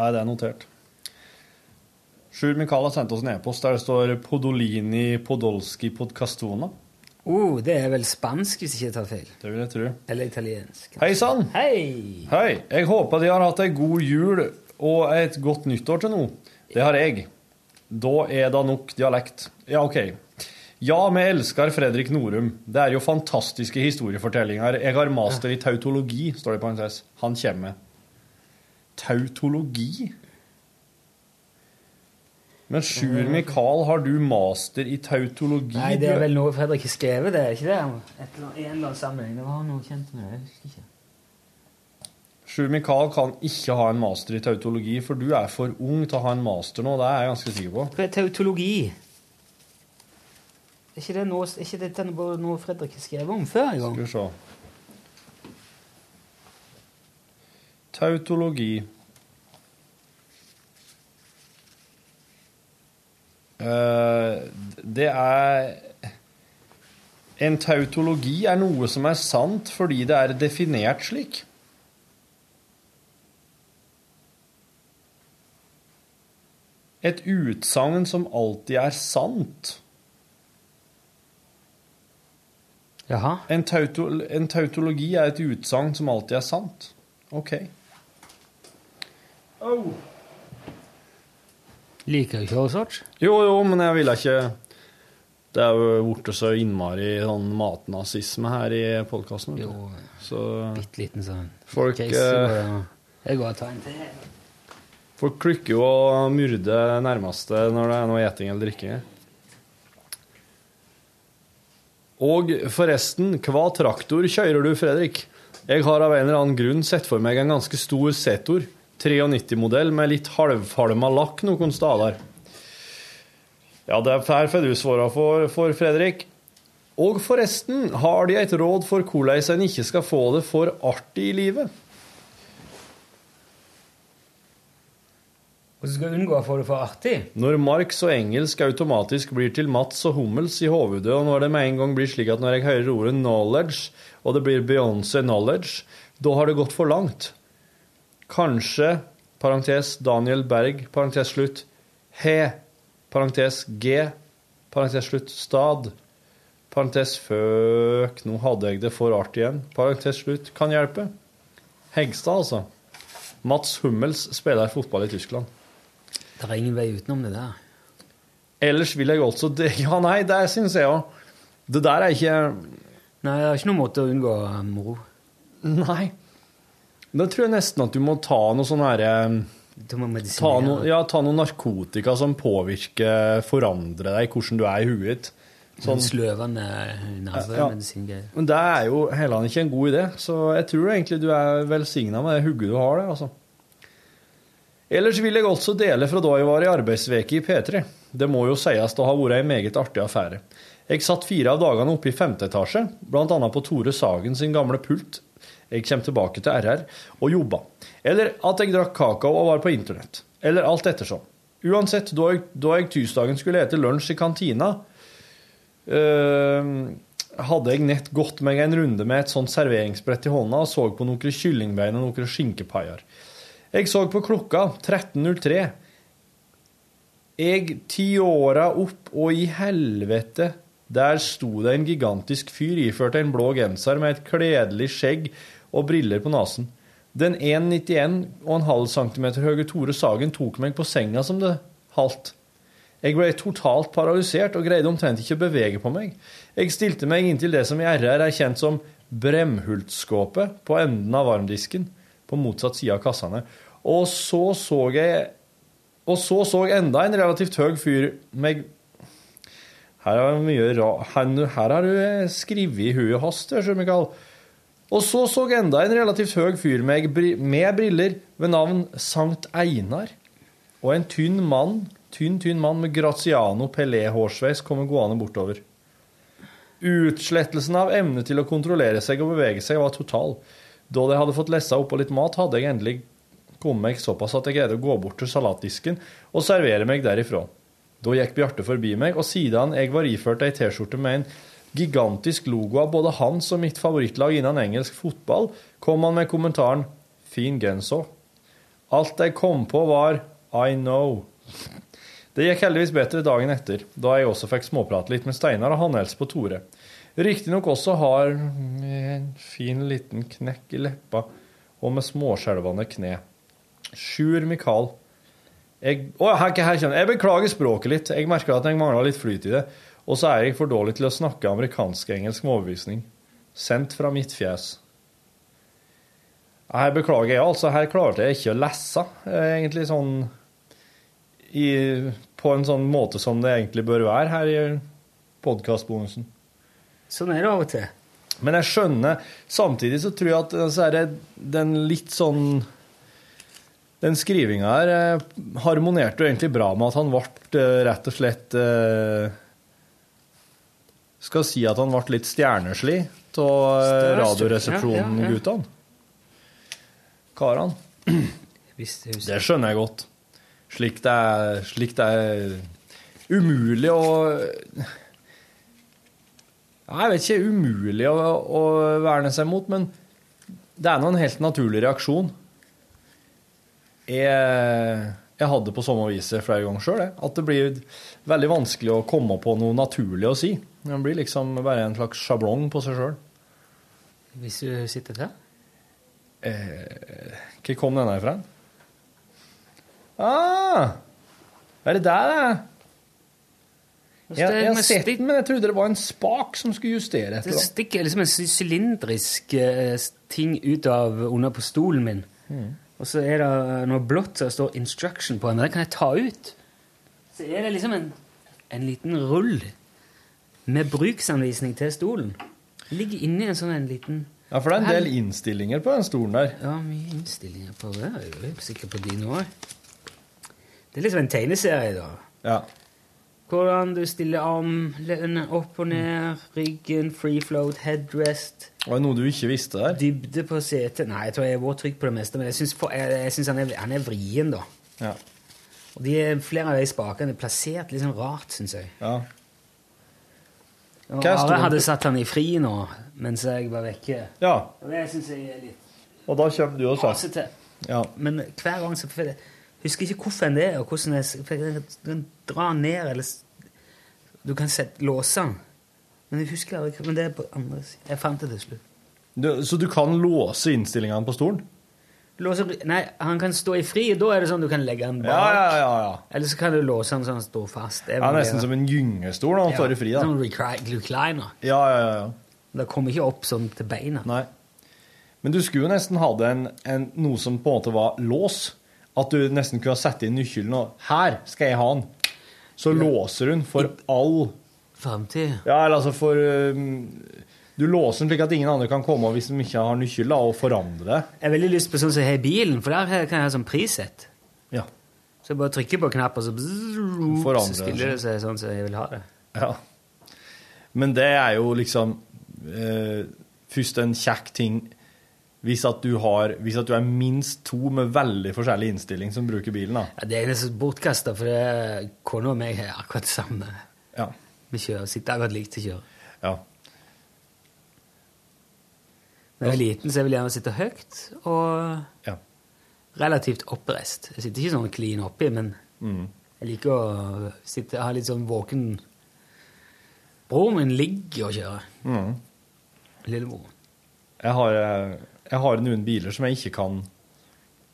Nei, det er notert. Sjur Mikael har sendt oss en e-post der det står 'Podolini Podolski Podcastona'. Oh, det er vel spansk, hvis jeg ikke tar feil. Det vil jeg tro. Eller italiensk. Hei sann! Hei! Hei! Jeg håper de har hatt ei god jul og et godt nyttår til nå. Det har jeg. Da er det nok dialekt. Ja, OK. Ja, vi elsker Fredrik Norum. Det er jo fantastiske historiefortellinger. Jeg har master i tautologi, står det på parentes. Han kommer. Tautologi? Men Sjur Mikael, har du master i tautologi? Nei, det er vel noe Fredrik har skrevet, det er ikke det? Et eller en eller annen sammenheng. Det var noe kjent med det. Jeg husker ikke. Sjur Mikael kan ikke ha en master i tautologi, for du er for ung til å ha en master nå. Det er jeg ganske sikker på. Hva er tautologi? Er ikke, det noe, er ikke dette noe, noe Fredrik har skrevet om før en gang? Skal vi se. Tautologi. Det er En tautologi er noe som er sant fordi det er definert slik. Et utsagn som alltid er sant. Jaha. En, tauto, en tautologi er et utsagn som alltid er sant. OK. Liker du ikke Osage? Jo, jo, men jeg ville ikke Det er jo blitt så innmari sånn matnazisme her i podkasten. Jo, Så bitte liten sånn folk, case. eh, Jeg går og tar en til. folk klikker jo og myrder nærmeste når det er noe eting eller drikking. Og forresten, hva traktor kjører du, Fredrik? Jeg har av en eller annen grunn sett for meg en ganske stor Setor, 93-modell, med litt halvfalma lakk noen steder. Ja, det er her får du svare for, for, Fredrik. Og forresten, har de et råd for hvordan en ikke skal få det for artig i livet? Hvordan skal du unngå å få det for artig. Når Marx og engelsk automatisk blir til Mats og Hummels i hovedet, og når det med en gang blir slik at når jeg hører ordet 'knowledge', og det blir Beyoncé 'knowledge', da har det gått for langt. Kanskje, parentes Daniel Berg, parentes slutt, he, parentes g, parentes slutt, stad, parentes føk, nå hadde jeg det for artig igjen, parentes slutt, kan hjelpe. Hegstad, altså. Mats Hummels spiller fotball i Tyskland. Det er ingen vei utenom det der. Ellers vil jeg også det, Ja, nei, det syns jeg òg. Det der er ikke Nei, det er ikke noen måte å unngå moro. Nei. Da tror jeg nesten at du må ta noe sånn herre ta no, ja, ta noe narkotika som påvirker, forandrer deg, hvordan du er i huet. Sånn sløvende Ja. nervemedisingreier. Men det er jo heller ikke en god idé, så jeg tror egentlig du er velsigna med det hugget du har det, altså. Ellers vil jeg også dele fra da jeg var i arbeidsveke i P3. Det må jo sies å ha vært ei meget artig affære. Jeg satt fire av dagene oppe i femte etasje, annet på Tore Sagen sin gamle pult. Jeg kommer tilbake til RR og jobba. Eller at jeg drakk kakao og var på internett. Eller alt ettersom. Uansett, da jeg, da jeg tirsdagen skulle ete lunsj i kantina, øh, hadde jeg nett gått meg en runde med et sånt serveringsbrett i hånda og så på noen kyllingbein og noen skinkepaier. Jeg så på klokka 13.03. Jeg tiåra opp, og i helvete, der sto det en gigantisk fyr iført en blå genser med et kledelig skjegg og briller på nesen. Den 1,91,5 cm høye Tore Sagen tok meg på senga som det halvt. Jeg ble totalt paralysert og greide omtrent ikke å bevege på meg. Jeg stilte meg inntil det som i RR er kjent som Bremhultskåpet på enden av varmdisken, på motsatt side av kassene. Og så så jeg Og så så enda en relativt høy fyr meg Her er mye ra... Her, her har du skrevet i huet hans, Mikael. Og så så enda en relativt høy fyr med, med briller ved navn Sankt Einar. Og en tynn mann, tynn, tynn mann med Graziano Pelé-hårsveis kommer gående bortover. Utslettelsen av evne til å kontrollere seg og bevege seg var total. Da jeg hadde fått lessa oppå litt mat, hadde jeg endelig kommet meg såpass at jeg greide å gå bort til salatdisken og servere meg derifra. Da gikk Bjarte forbi meg, og siden jeg var iført ei T-skjorte med en gigantisk logo av både hans og mitt favorittlag innen engelsk fotball, kom han med kommentaren 'fin genser'. Alt jeg kom på, var 'I know'. Det gikk heldigvis bedre dagen etter, da jeg også fikk småprate litt med Steinar og Hanels på Tore. Riktignok også har en fin liten knekk i leppa og med småskjelvende kne. Sjur Mikael. Jeg, å, her, her, jeg beklager språket litt. Jeg merker at jeg mangler litt flyt i det. Og så er jeg for dårlig til å snakke amerikansk-engelsk med overbevisning. Sendt fra mitt fjes. Her beklager jeg, altså. Her klarte jeg ikke å lese, eh, egentlig sånn i, På en sånn måte som det egentlig bør være her i podkastbonusen. Sånn er det av og til. Men jeg skjønner Samtidig så tror jeg at så er det den litt sånn Den skrivinga her eh, harmonerte jo egentlig bra med at han ble eh, rett og slett eh, Skal si at han ble litt stjerneslig av Radioresepsjonen-guttene. Karene. Det skjønner jeg godt. Slik det er, slik det er umulig å Jeg vet ikke, umulig å, å verne seg mot, men det er nå en helt naturlig reaksjon. Jeg, jeg hadde på samme viset flere ganger sjøl, at det blir veldig vanskelig å komme på noe naturlig å si. Det blir liksom bare en slags sjablong på seg sjøl. Hvis du sitter der? Eh, hvor kom denne fra? Ah! Er det der, det? Jeg, jeg har sett den, men jeg trodde det var en spak som skulle justere Etter. Det stikker liksom en sy- sylindrisk eh, ting ut av under på stolen min. Mm. Og så er det noe blått som står 'instruction' på, men det kan jeg ta ut. Så er det liksom en, en liten rull med bruksanvisning til stolen. Det ligger inni en sånn en liten Ja, for det er en del innstillinger på den stolen der. Ja, mye innstillinger på det. Jeg er jo sikker på din òg. Det er liksom en tegneserie, da. Ja. Hvordan du stiller armene opp og ned, ryggen, free float, headrest. Var det noe du ikke visste der? Dybde på setet. Nei, jeg tror jeg er vært trygg på det meste, men jeg syns, han, han er vrien, da. Ja. Og de, er- flere av de spakene er plassert litt sånn rart, syns jeg. Ja. Are stolen hadde satt han i fri nå, mens jeg var vekke. ja. Og det syns jeg er litt Og da kommer du også. ja. Men hver gang så jeg husker ikke hvorfor det er, og hvordan jeg for jeg kan dra ned, eller du kan sette, låse den. Men jeg husker aldri, men det er på andre siden. Jeg fant det til slutt. du, Så du kan låse innstillingene på stolen? Låse, nei, han kan stå i fri, da er det sånn du kan legge den bak. Ja, ja, ja. ja. Eller så kan du låse den sånn at den står fast. Det er nesten som en gyngestol når han står i fri. da. Sånn recli- recliner. Ja, ja, ja, ja. Det kommer ikke opp sånn til beina. Nei. Men du skulle jo nesten hatt en, en, noe som på en måte var lås. At du nesten kunne ha satt inn nøkkelen og 'Her skal jeg ha den'. Så låser hun for all Framtid. Ja, eller altså for um, Du låser den slik at ingen andre kan komme hvis de ikke har nøkkel, og forandre det. Jeg har veldig lyst på sånn som jeg har i bilen, for der kan jeg ha sånn prissett. Ja. Så jeg bare trykker på knapp, og så, bzzz, så det stiller det seg sånn som jeg vil ha det. Ja. Men det er jo liksom eh, først en kjekk ting hvis at, du har, hvis at du er minst to med veldig forskjellig innstilling som bruker bilen. da. Ja, det er nesten bortkasta, for det- kona og meg er akkurat samme. Ja. Vi kjører, sitter akkurat likt til å kjøre. Ja. Når jeg er liten, så jeg vil gjerne sitte høyt og Ja. relativt oppreist. Jeg sitter ikke sånn klin oppi, men Mm. jeg liker å sitte, ha litt sånn våken Broren min ligger og kjører. Mm. Lillebror. Jeg har, eh, jeg har noen biler som jeg ikke kan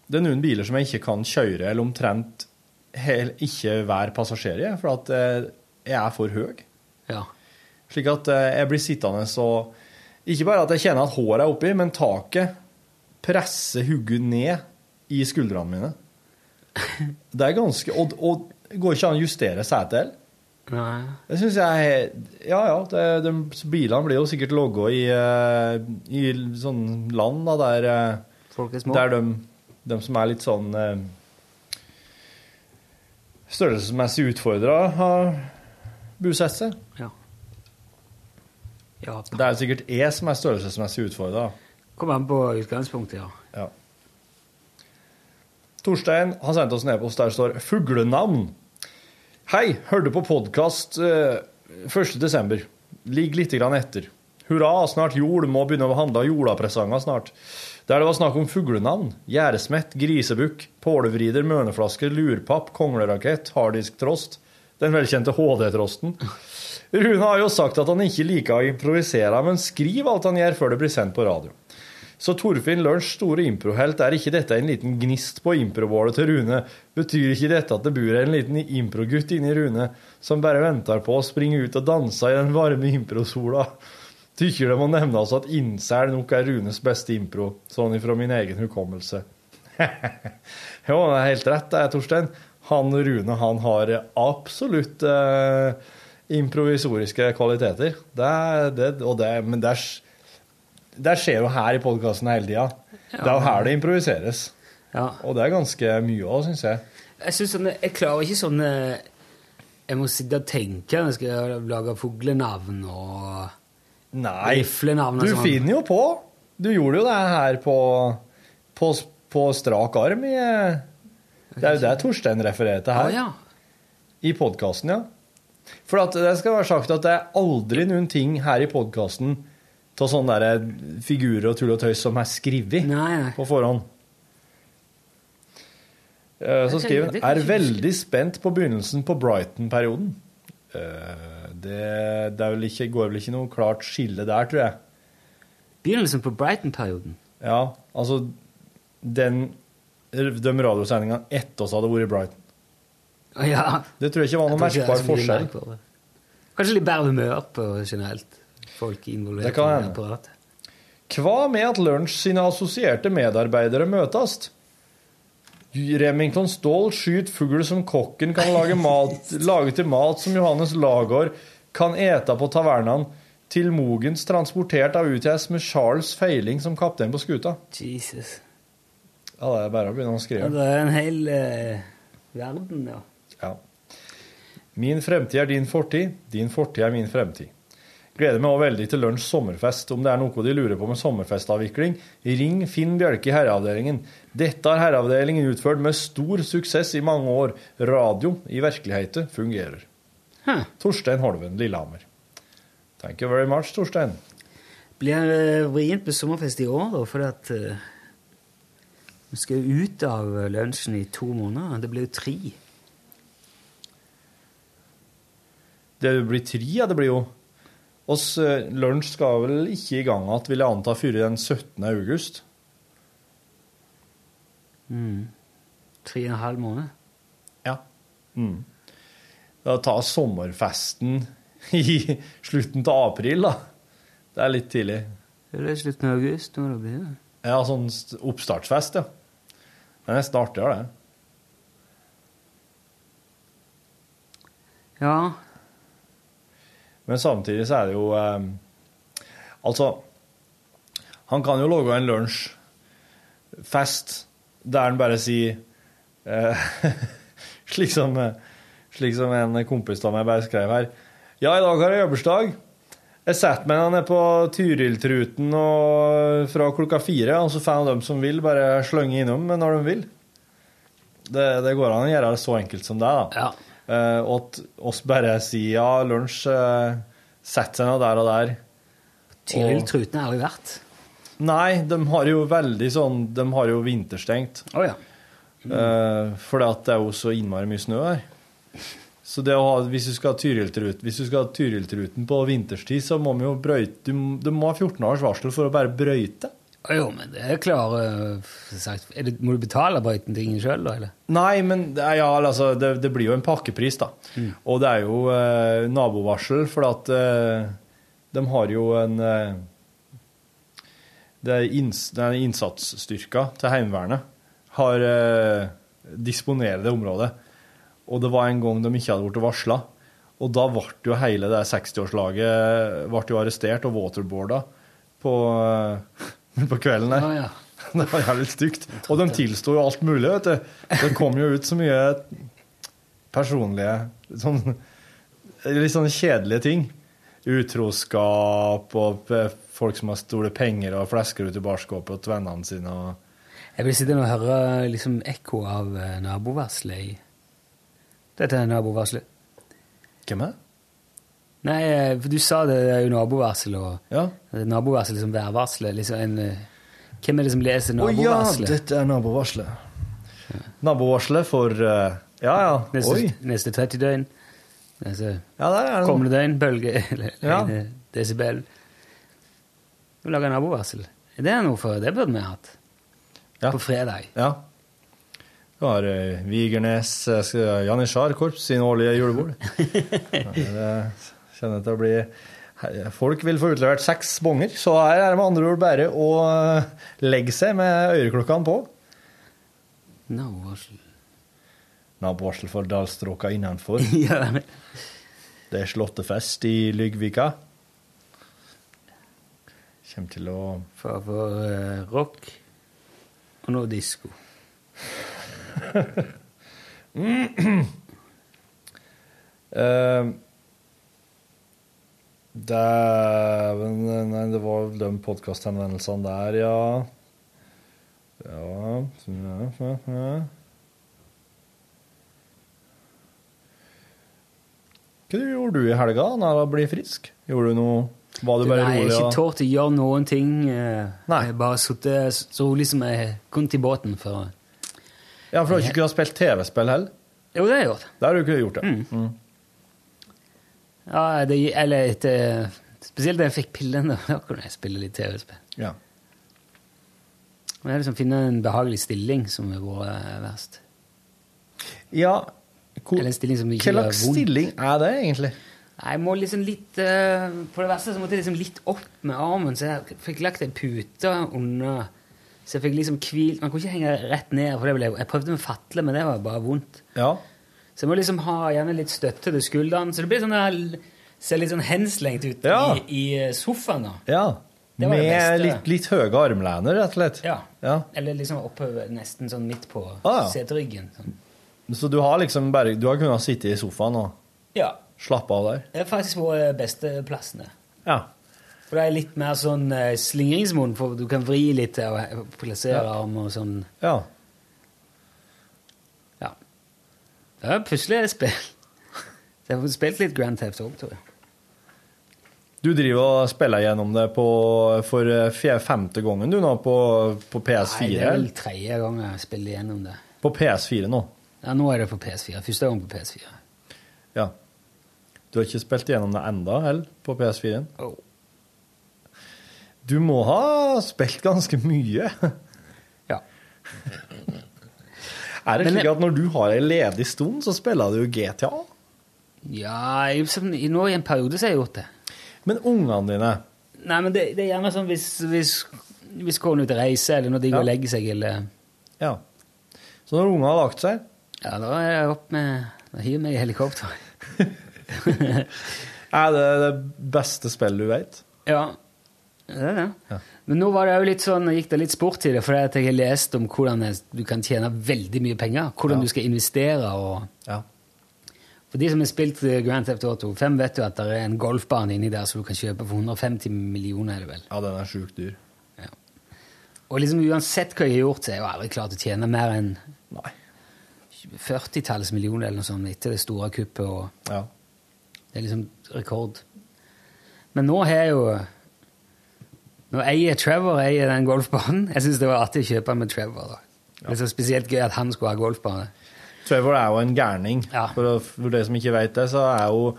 Det er noen biler som jeg ikke kan kjøre, eller omtrent ikke være passasjer i, for at eh, jeg er for høy. Ja. Slik at eh, jeg blir sittende så Ikke bare at jeg kjenner at håret er oppi, men taket presser hodet ned i skuldrene mine. Det er ganske Og, og går ikke an å justere setet heller. Nei. Det syns jeg Ja, ja. Det, de, bilene blir jo sikkert logga i, eh, i sånn land da, der, eh, Folk er små. der de, de som er litt sånn eh, størrelsesmessig utfordra, har bosatt seg. Ja. Ja. Det er jo sikkert jeg som er størrelsesmessig utfordra. Kommer an på utgangspunktet, ja. Ja. Torstein har sendt oss en e-post der det står 'fuglenavn'. Hei, hørte på podkast eh, 1.12. Ligg litt grann etter. Hurra, snart jul, må begynne å handle jolapresanger snart. Der det var snakk om fuglenavn. Gjæresmett, grisebukk, pålevrider, møneflasker, lurpapp, konglerakett, harddisktrost. Den velkjente HD-trosten. Rune har jo sagt at han ikke liker å improvisere, men skriv alt han gjør før det blir sendt på radio. Så Torfinn Lørns store improhelt, er ikke dette en liten gnist på improbålet til Rune? Betyr ikke dette at det bor en liten improgutt inni Rune som bare venter på å springe ut og danse i den varme improsola? Tykker det må nevnes at incel nok er Runes beste impro, sånn ifra min egen hukommelse. jo, det er helt rett, det, Torstein. Han Rune han har absolutt eh, improvisoriske kvaliteter. Det, det, det, men det, det skjer jo her i podkasten hele tida. Det er jo her det improviseres. Og det er ganske mye òg, syns jeg. Jeg, synes sånn, jeg klarer ikke sånn Jeg må sitte og tenke når jeg skal lage fuglenavn og Nei, riflenavn. og du sånn. finner jo på. Du gjorde jo det her på, på, på strak arm. I, det er jo det Torstein refererte her. Ah, ja. I podkasten, ja. For det skal være sagt at det er aldri noen ting her i podkasten av sånne der figurer og tull og tøys som er skrevet på forhånd. Eh, Så skriver han er veldig spent på begynnelsen på Brighton-perioden. Eh, Det, det er vel ikke, går vel ikke noe klart skille der, tror jeg. Begynnelsen på Brighton-perioden? Ja, altså den, De radiosendingene etter oss hadde vært i Brighton. Ja. Det tror jeg ikke var noen er merkbar forskjell. Kanskje litt bedre humør på generelt. Folk involvert Det kan i apparatet. Hva med at Lunsj sine assosierte medarbeidere møtes? Remington Ståhl skyter fugl som kokken kan lage, mat, lage til mat som Johannes Lagård kan ete på tavernaen, til Mogens transportert av UTS med Charles Feiling som kaptein på skuta. Jesus. Ja, det er bare å begynne å skrive. Ja, det er en hel eh, verden, ja. Min fremtid er din fortid, din fortid er min fremtid. Gleder meg også veldig til lunsj sommerfest. Om det er noe de lurer på med sommerfestavvikling, ring Finn Bjelke i Herreavdelingen. Dette har Herreavdelingen utført med stor suksess i mange år. Radio i virkeligheten fungerer. Torstein Holven, Lillehammer. Thank you very much, Torstein. Blir det vrient med sommerfest i år, da, fordi at eh, vi skal jo ut av lunsjen i to måneder. Det blir jo tre. Det blir tre, ja, det blir jo. Oss eh, lunsj skal vel ikke i gang igjen, vil jeg anta, før den 17. august. Mm. Tre og en halv måned. Ja. Mm. Da ta sommerfesten i slutten av april, da. Det er litt tidlig. Det er slutten av august. Når det blir det. Ja, sånn oppstartsfest, ja. Det er nesten artigere, det. Ja. Men samtidig så er det jo eh, Altså, han kan jo lage en lunsjfest der han bare sier eh, slik, som, slik som en kompis av meg bare skrev her. Ja, i dag har jeg jobbursdag. Jeg setter meg ned på Tyriltruten fra klokka fire, og så får de som vil, bare slønge innom når de vil. Det, det går an å gjøre det så enkelt som det, da. Eh, og at oss bare sier ja, lunsj, setter seg nå der og der. Tyriltruten har aldri vært. Nei, de har jo veldig sånn De har jo vinterstengt. Oh, ja. Mm. fordi at det er jo så innmari mye snø her. Så ha, hvis du skal ha Tyriltruten, hvis du skal ha Tyriltruten på vinterstid, så må vi jo brøyte Du, du må ha 14 års varsel for å bare brøyte. Jo, men det er klare sagt. Er det, Må du betale brøytingen sjøl, da? eller? Nei, men ja, altså, det, det blir jo en pakkepris, da. Og det er jo eh, nabovarsel, for at eh, de har jo en eh, Det er inns, innsatsstyrka til Heimevernet har eh, disponerer det området. Og det var en gang de ikke hadde blitt varsla. Og da ble jo hele det 60-årslaget arrestert og waterboarda på, eh, på kvelden der. Ja, ja. Det var jævlig stygt. Og de tilsto jo alt mulig, vet du. Det kom jo ut så mye personlige sånn, Litt sånne kjedelige ting. Utroskap og folk som har store penger og flesker ut i barskåpet til vennene sine. Og Jeg vil sitte og høre liksom ekko av eh, nabovarselet i Dette nabovarselet. Hvem er det? Nei, eh, for du sa det det er jo nabovarsel og ja. Nabovarsel liksom værvarselet. Liksom en, eh, hvem er det som leser Å ja, dette er nabovarselet. Nabovarselet for uh, Ja, ja. Neste, Oi. neste 30 døgn. Neste Ja, der er det kommende døgn, bølge eller Ja. desibel. Du lager nabovarsel. Det er noe for Det burde vi hatt. Ja. På fredag. Ja. Du har Vigernes skal- Janitsjarkorps sin årlige julebord. Ja, det kjenner til å bli Folk vil få utlevert seks bonger, så her er det med andre ord bare å eh, legge seg med øreklokkene på. Nabovarsel. Nabovarsel for dalstråka innenfor. ja. Det er slåttefest i Lygvika. Kjem til å For, for uh, rock og noe disko. Eh, Dæven Nei, det var de podkasthenvendelsene der, ja. Ja, ja, ja, ja. Hva gjorde du i helga når du ble frisk? Gjorde du noe Var du bare Nei, jeg har ikke tort å gjøre noen ting. Nei. Jeg bare sittet så rolig som jeg kunne til båten For... Ja, for du har ikke kunnet spille TV-spill heller? Jo, det har jeg gjort. Det har du ikke gjort, det. Mm. Ja, det, eller etter, Spesielt da jeg fikk pillene, da kunne jeg spille litt TV-spill. Ja. Men jeg liksom finne en behagelig stilling som har vært eh, verst. Ja, Eller en stilling som ikke var slags stilling er det, egentlig? Jeg må liksom litt uh, På det verste så måtte jeg liksom litt opp med armen, så jeg fikk lagt en pute under Så jeg fikk liksom hvilt Man kunne ikke henge rett ned, for det ble, jeg prøvde med fatle, men det var bare vondt. Ja. Så jeg må liksom ha gjerne litt støtte til skuldrene. så det blir sånn der, ser litt sånn henslengt ut Ja. i, i sofaen. da. Ja. Det det Med litt, litt høye armlener, rett og slett. Ja. Ja. Eller liksom oppover, nesten sånn midt på Ah, ja. seteryggen. Sånn. Så du har liksom bare Du har kunnet sitte i sofaen og Ja. slappe av der? Det er faktisk våre beste plassene. Ja. For det er litt mer sånn eh, slingringsmonn, for du kan vri litt og plassere arm og sånn. Ja. Det er puslespill. Jeg har spilt litt Grand Theft Auto, tror jeg. Du driver og spiller gjennom det på, for eh, femte gangen du nå på, på PS4? Nei, det er vel eller? tredje gang jeg spiller gjennom det. På PS4 nå? Ja, nå er det på PS4. Første gang på PS4. Ja. Du har ikke spilt gjennom det enda, heller, på PS4-en? Oh. Du må ha spilt ganske mye. Ja. Er det slik at når du har ei ledig stund, så spiller du GTA? Ja, jeg, nå i en periode så har jeg gjort det. Men ungene dine Nei, men det, det er gjerne sånn hvis, hvis, hvis kona er ute og reiser, eller når de går og Ja. legger seg, eller Ja. Så når ungene har lagt seg Ja, da er jeg opp med Da hiver jeg meg i helikopter. Er det det beste spillet du vet? Ja, det er det. Men nå var det jo litt sånn, gikk det litt sport i det, for jeg har lest om hvordan du kan tjene veldig mye penger. Hvordan Ja. du skal investere. og... Ja. For de som har spilt eh, Grand Theft Auto 5, vet jo at det er en golfbane inni der som du kan kjøpe for 150 millioner. er det vel. Ja, den er sjukt dyr. Og liksom uansett hva jeg har gjort, så har jeg jo aldri klart å tjene mer enn 40-talls millioner eller noe sånt etter det store kuppet. og Ja. Det er liksom rekord. Men nå har jeg jo Nå eier Trevor eier den golfbanen. Jeg syns det var artig å kjøpe den med Trevor. da. Det er så spesielt gøy at han skulle ha golfbane. Trevor er jo en gærning. For, for de som ikke vet det, så er jo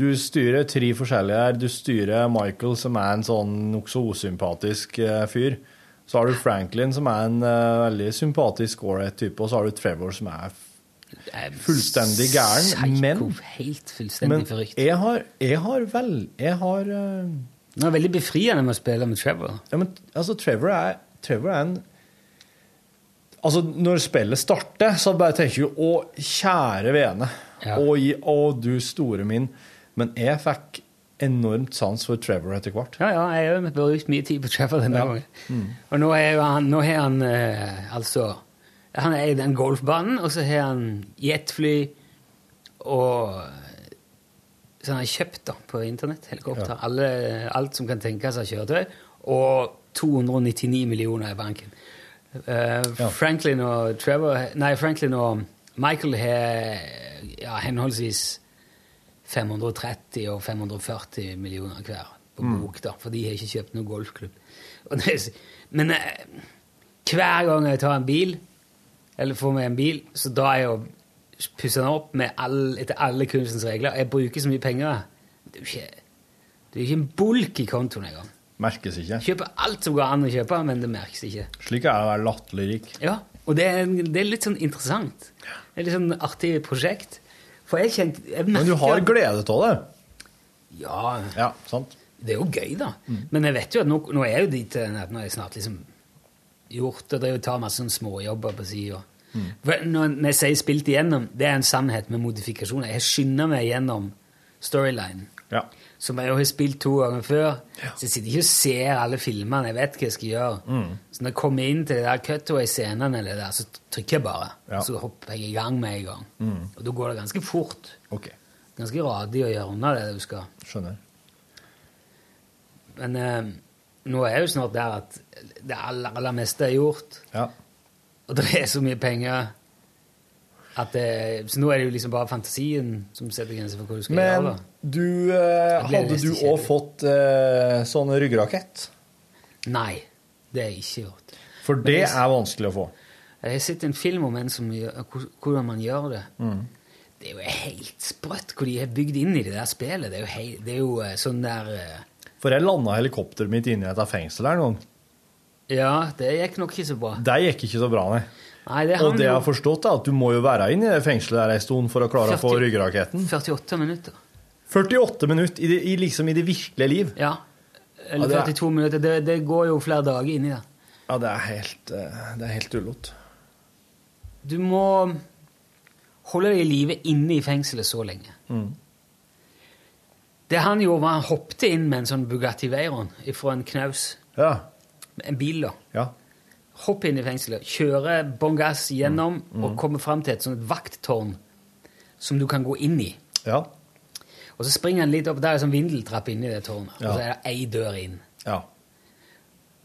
Du styrer tre forskjellige her. Du styrer Michael, som er en sånn nokså usympatisk eh, fyr. Så har du Franklin, som er en uh, veldig sympatisk ålreit type. Og så har du Trevor, som er fullstendig gæren. Men, helt fullstendig men jeg har, jeg har vel Jeg har eh, Det er veldig befriende med å spille med Trevor. Ja, men altså, Trevor er, Trevor er en Altså, når spillet starter, så bare tenker du 'Å, kjære vene'. Å, gi- å, du store min. Men jeg fikk enormt sans for Trevor etter hvert. Ja, ja, jeg har brukt mye tid på Trevor denne Ja. gangen. Mm. Og nå har han, nå har han eh, altså Han er i den golfbanen, og så har han jetfly og Han har kjøpt da, på internett helikopter. Ja. Alle, alt som kan tenkes av kjøretøy. Og 299 millioner i banken. Eh, Franklin og Trevor Nei, Franklin og Michael har ja, henholdsvis 530 og 540 millioner hver på Mm. bok, da, for de har ikke kjøpt noen golfklubb. Det, men uh, hver gang jeg tar en bil, eller får meg en bil, så da er og pusser den opp med all, etter alle kunstens regler. Jeg bruker så mye penger. Det er jo ikke, det er ikke en bulk i kontoen engang. Merkes ikke. Kjøper alt som går an å kjøpe, men det merkes ikke. Slik er å være latterlig rik. Ja, og det er, det er litt sånn interessant. Det er litt sånn artig prosjekt. For jeg kjente jeg Men du har glede av det. Ja, Ja, sant? det er jo gøy, da. Men jeg vet jo at nå, nå er jeg jo dit eh, at nå er jeg snart liksom gjort og driver og tar masse sånne småjobber på sida. For Når jeg sier 'spilt igjennom', det er en sannhet med modifikasjoner. Jeg skynder meg gjennom storylinen. Ja. Som jeg har spilt to ganger før. Så jeg sitter ikke og ser alle filmene. Jeg vet hva jeg skal gjøre. Så når jeg kommer inn til det der cutaway-scenene, så trykker jeg bare. Ja. Så hopper jeg i gang med en gang. Og da går det ganske fort. Okay. Ganske radig å gjøre unna det du skal. skjønner. Men eh, nå er jeg jo snart der at det aller, aller meste er gjort. Ja. Og det er så mye penger at det, Så nå er det jo liksom bare fantasien som setter grenser for hva du skal Men gjøre. du, eh, hadde du òg fått eh, sånn ryggrakett? Nei, det har jeg ikke gjort. For det jeg- er vanskelig å få. Jeg har sett en film om en som hvordan man gjør det. Mm. Det er jo helt sprøtt hvor de har bygd inn i det der spillet. Det er jo, hei, det er jo eh, sånn der eh, For jeg landa helikopteret mitt inni i et fengsel her en gang. Ja, det gikk nok ikke så bra. Det gikk ikke så bra, nei. Nei, det Og det jeg har forstått, er at du må jo være inne i det fengselet der en stund for å klare å få 40 ryggraketten. 48 minutter. 48 minutter i det, i, liksom i det virkelige liv. Ja. Eller Ja, det er- 42 minutter. Det, det går jo flere dager inni det. Ja, det er helt, eh, det er helt ullott. Du må holde deg i live inne i fengselet så lenge. Mm. Det han gjorde, var han hoppte inn med en sånn Bugatti Veyron fra en knaus. Ja. En bil, da. Ja. Hoppe inn i fengselet, kjøre bånn gass gjennom Mm. og komme fram til et sånt vakttårn som du kan gå inn i. Ja. Og så springer han litt opp, der er sånn vindeltrapp inni det tårnet, Ja. og så er det ei dør inn. Ja.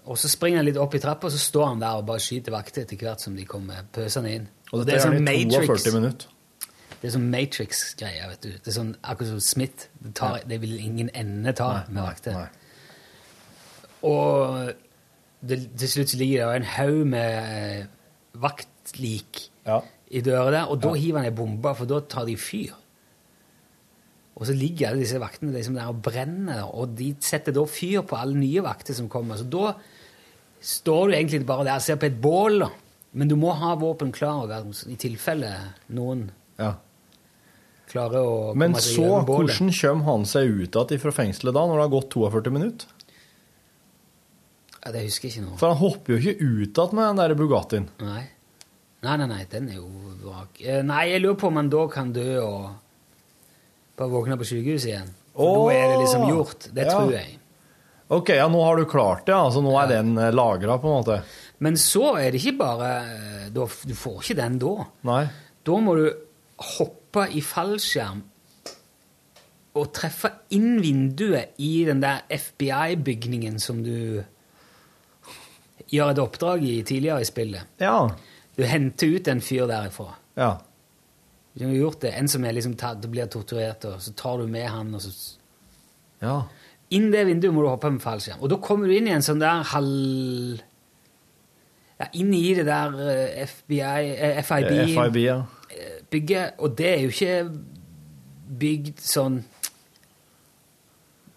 Og så springer han litt opp i trappa, og så står han der og bare skyter vakter etter hvert som de kommer pøsende inn. Og det er sånn Matrix. 42 minutter. Det er sånn Matrix-greie, vet du. Det er sånn akkurat som Smith. Det, tar, det vil ingen ende ta med vakter. Nei. Og det, til slutt ligger det en haug med eh, vaktlik Ja. i døra der, og da hiver han ei bombe, for da tar de fyr. Og så ligger alle disse vaktene liksom der og brenner, og de setter da fyr på alle nye vakter som kommer. Så da står du egentlig bare der og ser på et bål. Men du må ha våpen klar i tilfelle noen Ja. klarer å komme Men så, hvordan kommer han seg ut igjen fra fengselet da, når det har gått 42 minutter? Ja, det husker jeg ikke nå. For han hopper jo ikke ut igjen med den der Bugattien. Nei. Nei, nei, nei, den er jo vrak. Eh, Nei, jeg lurer på om han da kan dø og bare våkne på sykehuset igjen. For oh, nå er det liksom gjort. Det Ja. tror jeg. Ok, ja, nå har du klart det, altså nå er den lagra, på en måte. Men så er det ikke bare eh, da, Du får ikke den da. Nei. Da må du hoppe i fallskjerm og treffe inn vinduet i den der FBI-bygningen som du gjør et oppdrag i tidligere i spillet. Ja. Du henter ut en fyr derifra. Ja. Du har gjort det. En som er liksom tatt, blir torturert, og så tar du med han, og så Ja. Inn det vinduet må du hoppe med fallskjerm. Og da kommer du inn i en sånn der halv... Ja, inn i det der eh, FBI, eh, FIB, FIB, ja. bygget, og det er jo ikke bygd sånn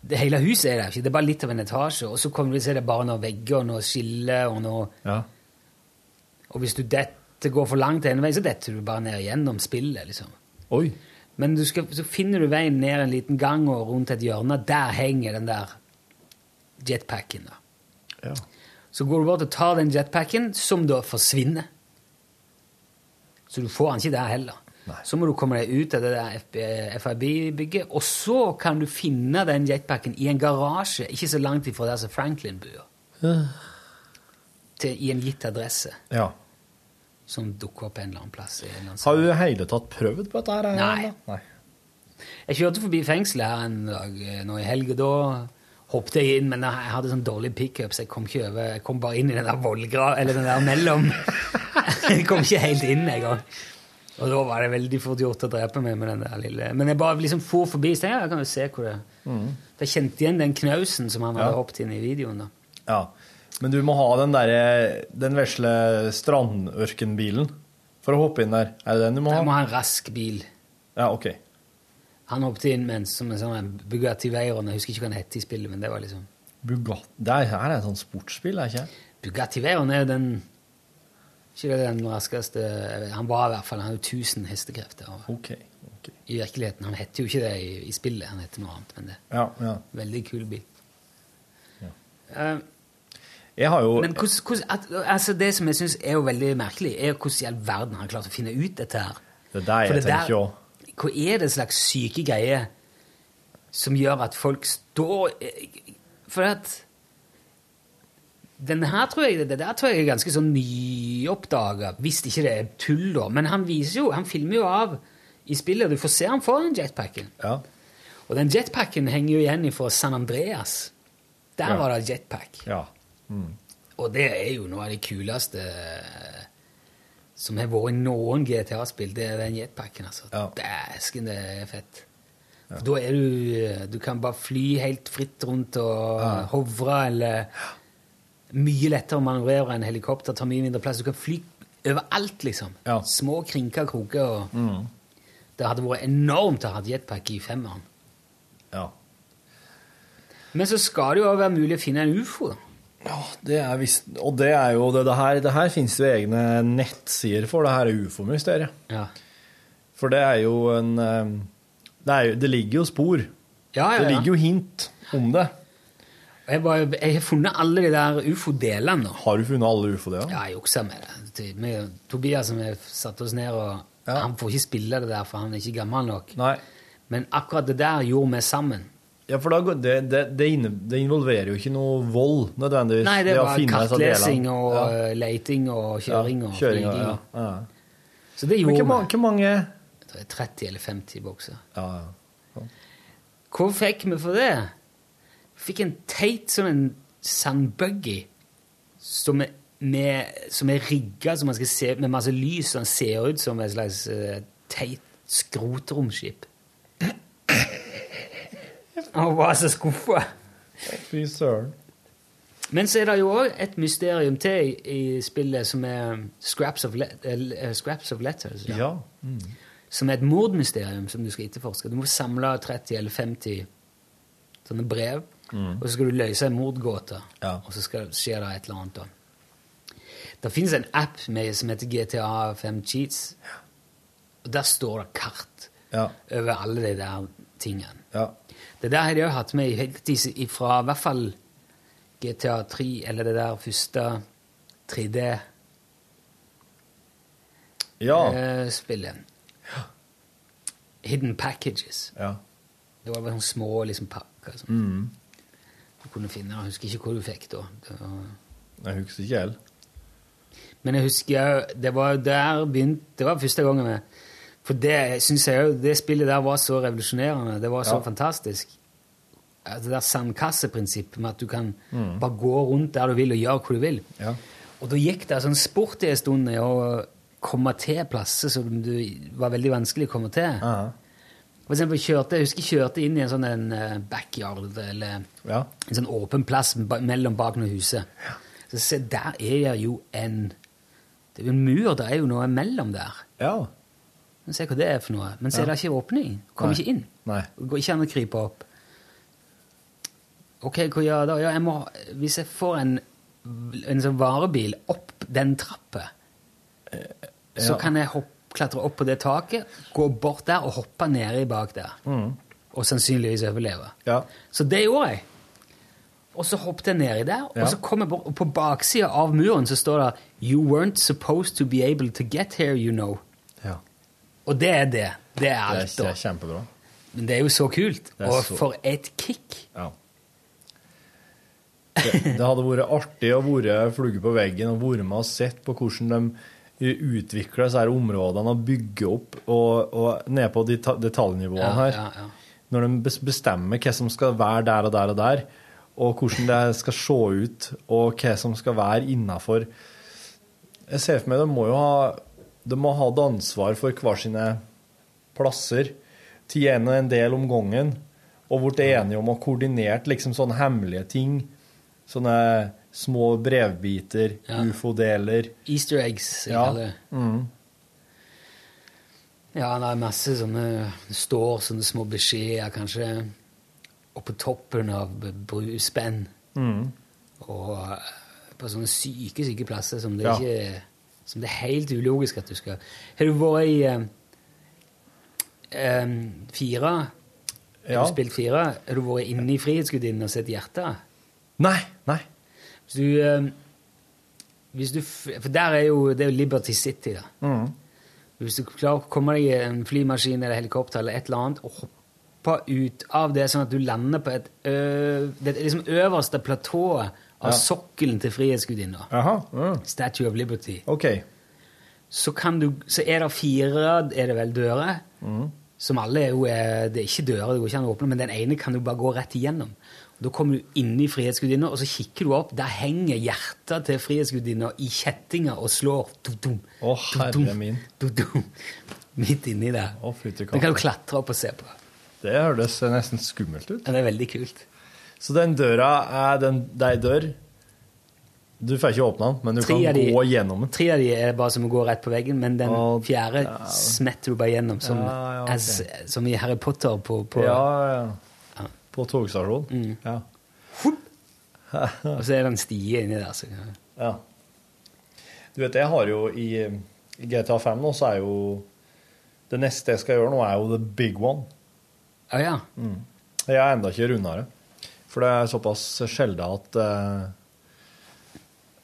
Det hele huset er der ikke, det er bare litt av en etasje, og så kommer du til å se det er bare noen vegger og noe skille og noe ja. Og hvis du detter, går for langt en vei, så detter du bare ned gjennom spillet, liksom. Oi. Men du skal, så finner du veien ned en liten gang og rundt et hjørne. Der henger den der jetpacken. da. Ja. Så går du bort og tar den jetpacken, som da forsvinner. Så du får den ikke der heller. Så må du komme deg ut av det der FIB-bygget, og så kan du finne den jetpacken i en garasje ikke så langt ifra der som Franklin bor. Til, I en gitt adresse ja. som dukker opp en eller annen plass. annen Har du i hele tatt prøvd på dette her? Nei. Nei. Jeg kjørte forbi fengselet her en dag eh, nå i helga. da hoppet jeg inn, men jeg hadde sånn dårlig pickup, så jeg kom ikke over. Jeg kom bare inn i den der vollgra... Eller den der mellom. jeg kom ikke helt inn engang. Og da var det veldig fort gjort å drepe meg med den der lille Men jeg bare liksom for forbi, så jeg, kan jo se hvor det Mm. Jeg kjente igjen den knausen som han hadde Ja. hoppet inn i videoen. da. Ja. Men du må ha den derre Den vesle strandørkenbilen for å hoppe inn der. Er det den du må ha? Jeg må ha en rask bil. Ja, ok. Han hoppet inn med en, som en sånn Bugatti Veyron. Jeg husker ikke hva den het i spillet, men det var liksom Bugatti Det her er et sånt sportsbil, er ikke det? Bugatti Veyron er jo den Ikke den raskeste Han var i hvert fall Han hadde jo 1000 hestekrefter. og okay. I virkeligheten. Han heter jo ikke det i, i spillet, han heter noe annet. Men det Ja, ja. veldig kul bil. Eh, Jeg har jo men hos, hos, at, altså det som jeg syns er jo veldig merkelig, er hvordan i all verden han har klart å finne ut dette her. Det er der jeg For det tenker òg. Hva er det slags syke greier som gjør at folk står For at denne her tror jeg, Det der tror jeg er ganske sånn nyoppdaga, hvis ikke det er tull, da. Men han jo, han filmer jo av i spillet, du får se han får den jetpacken. Ja. Og den jetpacken henger jo igjen fra San Andreas. Der Ja. var det jetpack. Ja. Mm. Og det er jo noe av det kuleste eh, som har vært i noen GTA-spill. Det er den jetpacken, altså. Dæsken, det er fett. For Da er du Du kan bare fly helt fritt rundt og hovre, eller Mye lettere å manøvrere enn helikopter. Tar mye mindre plass. Du kan fly overalt, liksom. Små krinker og kroker. Og Mm. Det hadde vært enormt å ha jetpack i femmeren. Ja. Men så skal det jo også være mulig å finne en ufo. da. Det er visst, og det er jo det, det her, det her finnes det egne nettsider for, det her er ufo-mysteriet. Ja. For det er jo en eh, Det, er jo, det ligger jo spor. Ja, ja, Det ligger jo hint om det. Jeg, bare, jeg har funnet alle de der ufo-delene. Har du funnet alle ufo-delene? Ja, jeg juksa med det. Med Tobias som satte oss ned og Han får ikke spille det der, for han er ikke gammel nok. Nei. Men akkurat det der gjorde vi sammen. Ja, for da, det, det, det, involverer jo ikke noe vold, nødvendigvis. Nei, det var kartlesing og Ja. eh, leiting og kjøring og kjøring, ja, ja. Så det gjorde vi. Men hvor mange Jeg tror det er 30 eller 50 bokser. Ja, ja. Hva fikk vi for det? Fikk en teit som en sandbuggy som er, med, som er rigga så man skal se, med masse lys, og den ser ut som et slags uh, teit skrotromskip. Han var så skuffa. Fy søren. Men så er det jo òg et mysterium til i, i spillet som er Scraps of, let, uh, Scraps of Letters. Ja. Mm. Som er et mordmysterium som du skal etterforske. Du må samle 30 eller 50 sånne brev, Mm. og så skal du løse en mordgåte. Ja. Og så skal, skjer det et eller annet. da. Det finnes en app med, som heter GTA 5 Cheats. Og der står det kart Ja. over alle de der tingene. Ja. Det der har de jo hatt med helt i- fra i hvert fall GTA 3, eller det der første 3D Ja. eh. Hidden packages. Ja. Det var bare sånne små liksom, pakker Sånn. Mm. Kunne finne. Jeg husker ikke hvor du fikk da. Det var... Jeg husker ikke helt. Men jeg husker det var der begynte Det var første gangen med For det synes jeg jo Det spillet der var så revolusjonerende. Det var så Ja. fantastisk. Det der sandkasseprinsippet med at du kan Mm. bare gå rundt der du vil, og gjøre hva du vil. Ja. Og da gikk det sånn sport i en stund i å komme til plasser som det var veldig vanskelig å komme til. For eksempel kjørte, jeg husker jeg kjørte inn i en sånn en eh, backyard, eller Ja. en sånn åpen plass mellom bak noen huset. Så se, der er det jo en Det er jo en mur, det er jo noe mellom der. Ja. Men Se hva det er for noe. Men så er det ikke åpning. Kommer ikke inn. Nei. Går ikke an å krype opp. Ok, hva gjør jeg da? Ja, jeg må, hvis jeg får en, en sånn varebil opp den trappa, så kan jeg hopp, klatre opp på det taket, gå bort der og hoppe nedi bak der. Mm. Og sannsynligvis overleve. Ja. Så det gjorde jeg. Og så hoppet jeg nedi der, Ja. og så kom jeg bort, og på baksida av muren så står det You weren't supposed to be able to get here, you know. Ja. Og det er det. Det er Det er, alt, det er kjempebra. Men det er jo så kult. Og så- for et kick. Ja. Det, det hadde vært artig å være flugge på veggen og være med og sett på hvordan de utvikler disse her områdene og bygge opp og, og ned på deta detaljnivåene her. ja, ja. Når de bestemmer hva som skal være der og der og der, og hvordan det skal se ut, og hva som skal være innafor Jeg ser for meg de må jo ha de må ha hatt ansvar for hver sine plasser til en og en del om gangen, og blitt enige om å koordinert liksom sånne hemmelige ting. Sånne små brevbiter, Ja. ufo-deler. Easter eggs. jeg Ja. kaller det. Mm. Ja, det er masse sånne Det står sånne små beskjeder, kanskje oppå toppen av bruspenn. Mm. Og eh, på sånne syke, syke plasser som det, Ja. ikke, som det er helt ulogisk at du skal Har du vært i um, fire? Har Ja. du spilt fire? Har du vært inne i Frihetsgudinnen og sett hjertet? Nei. Nei. Hvis du, eh, hvis du For der er jo, det er jo Liberty City, da. Mm. Hvis du klarer å komme deg i en flymaskin eller helikopter eller et eller annet og hoppe ut av det sånn at du lander på et det er liksom øverste platået av Ja. sokkelen til Frihetsgudinna. Mm. Statue of Liberty, Okay. så, kan du, så er det fire er det vel dører, Mm. som alle er jo Det er ikke dører, det går ikke an å åpne, men den ene kan du bare gå rett igjennom. Da kommer du inn i Frihetsgudinna, og så kikker du opp. Der henger hjertet til Frihetsgudinna i kjettinger og slår. Dum-dum, Å, herre min. Midt inni der. Å, fytti kan du klatre opp og se på. Det høres nesten skummelt ut. Det er veldig kult. Så den døra er den, det er ei dør Du får ikke åpne den, men du Tre kan de- gå gjennom den. Tre av de er bare som å gå rett på veggen, men den og, fjerde ja. smetter du bare gjennom, som, Ja, ja, ok. as, som i Harry Potter på, på Ja, ja. På togstasjonen. Ja. Og så er det en stie inni der. Så, ja. Du vet, jeg har jo i, i GTA 5 nå, så er jo Det neste jeg skal gjøre nå, er jo the big one. Å ja. Mm. Jeg er enda ikke runda det. For det er såpass sjelden at uh,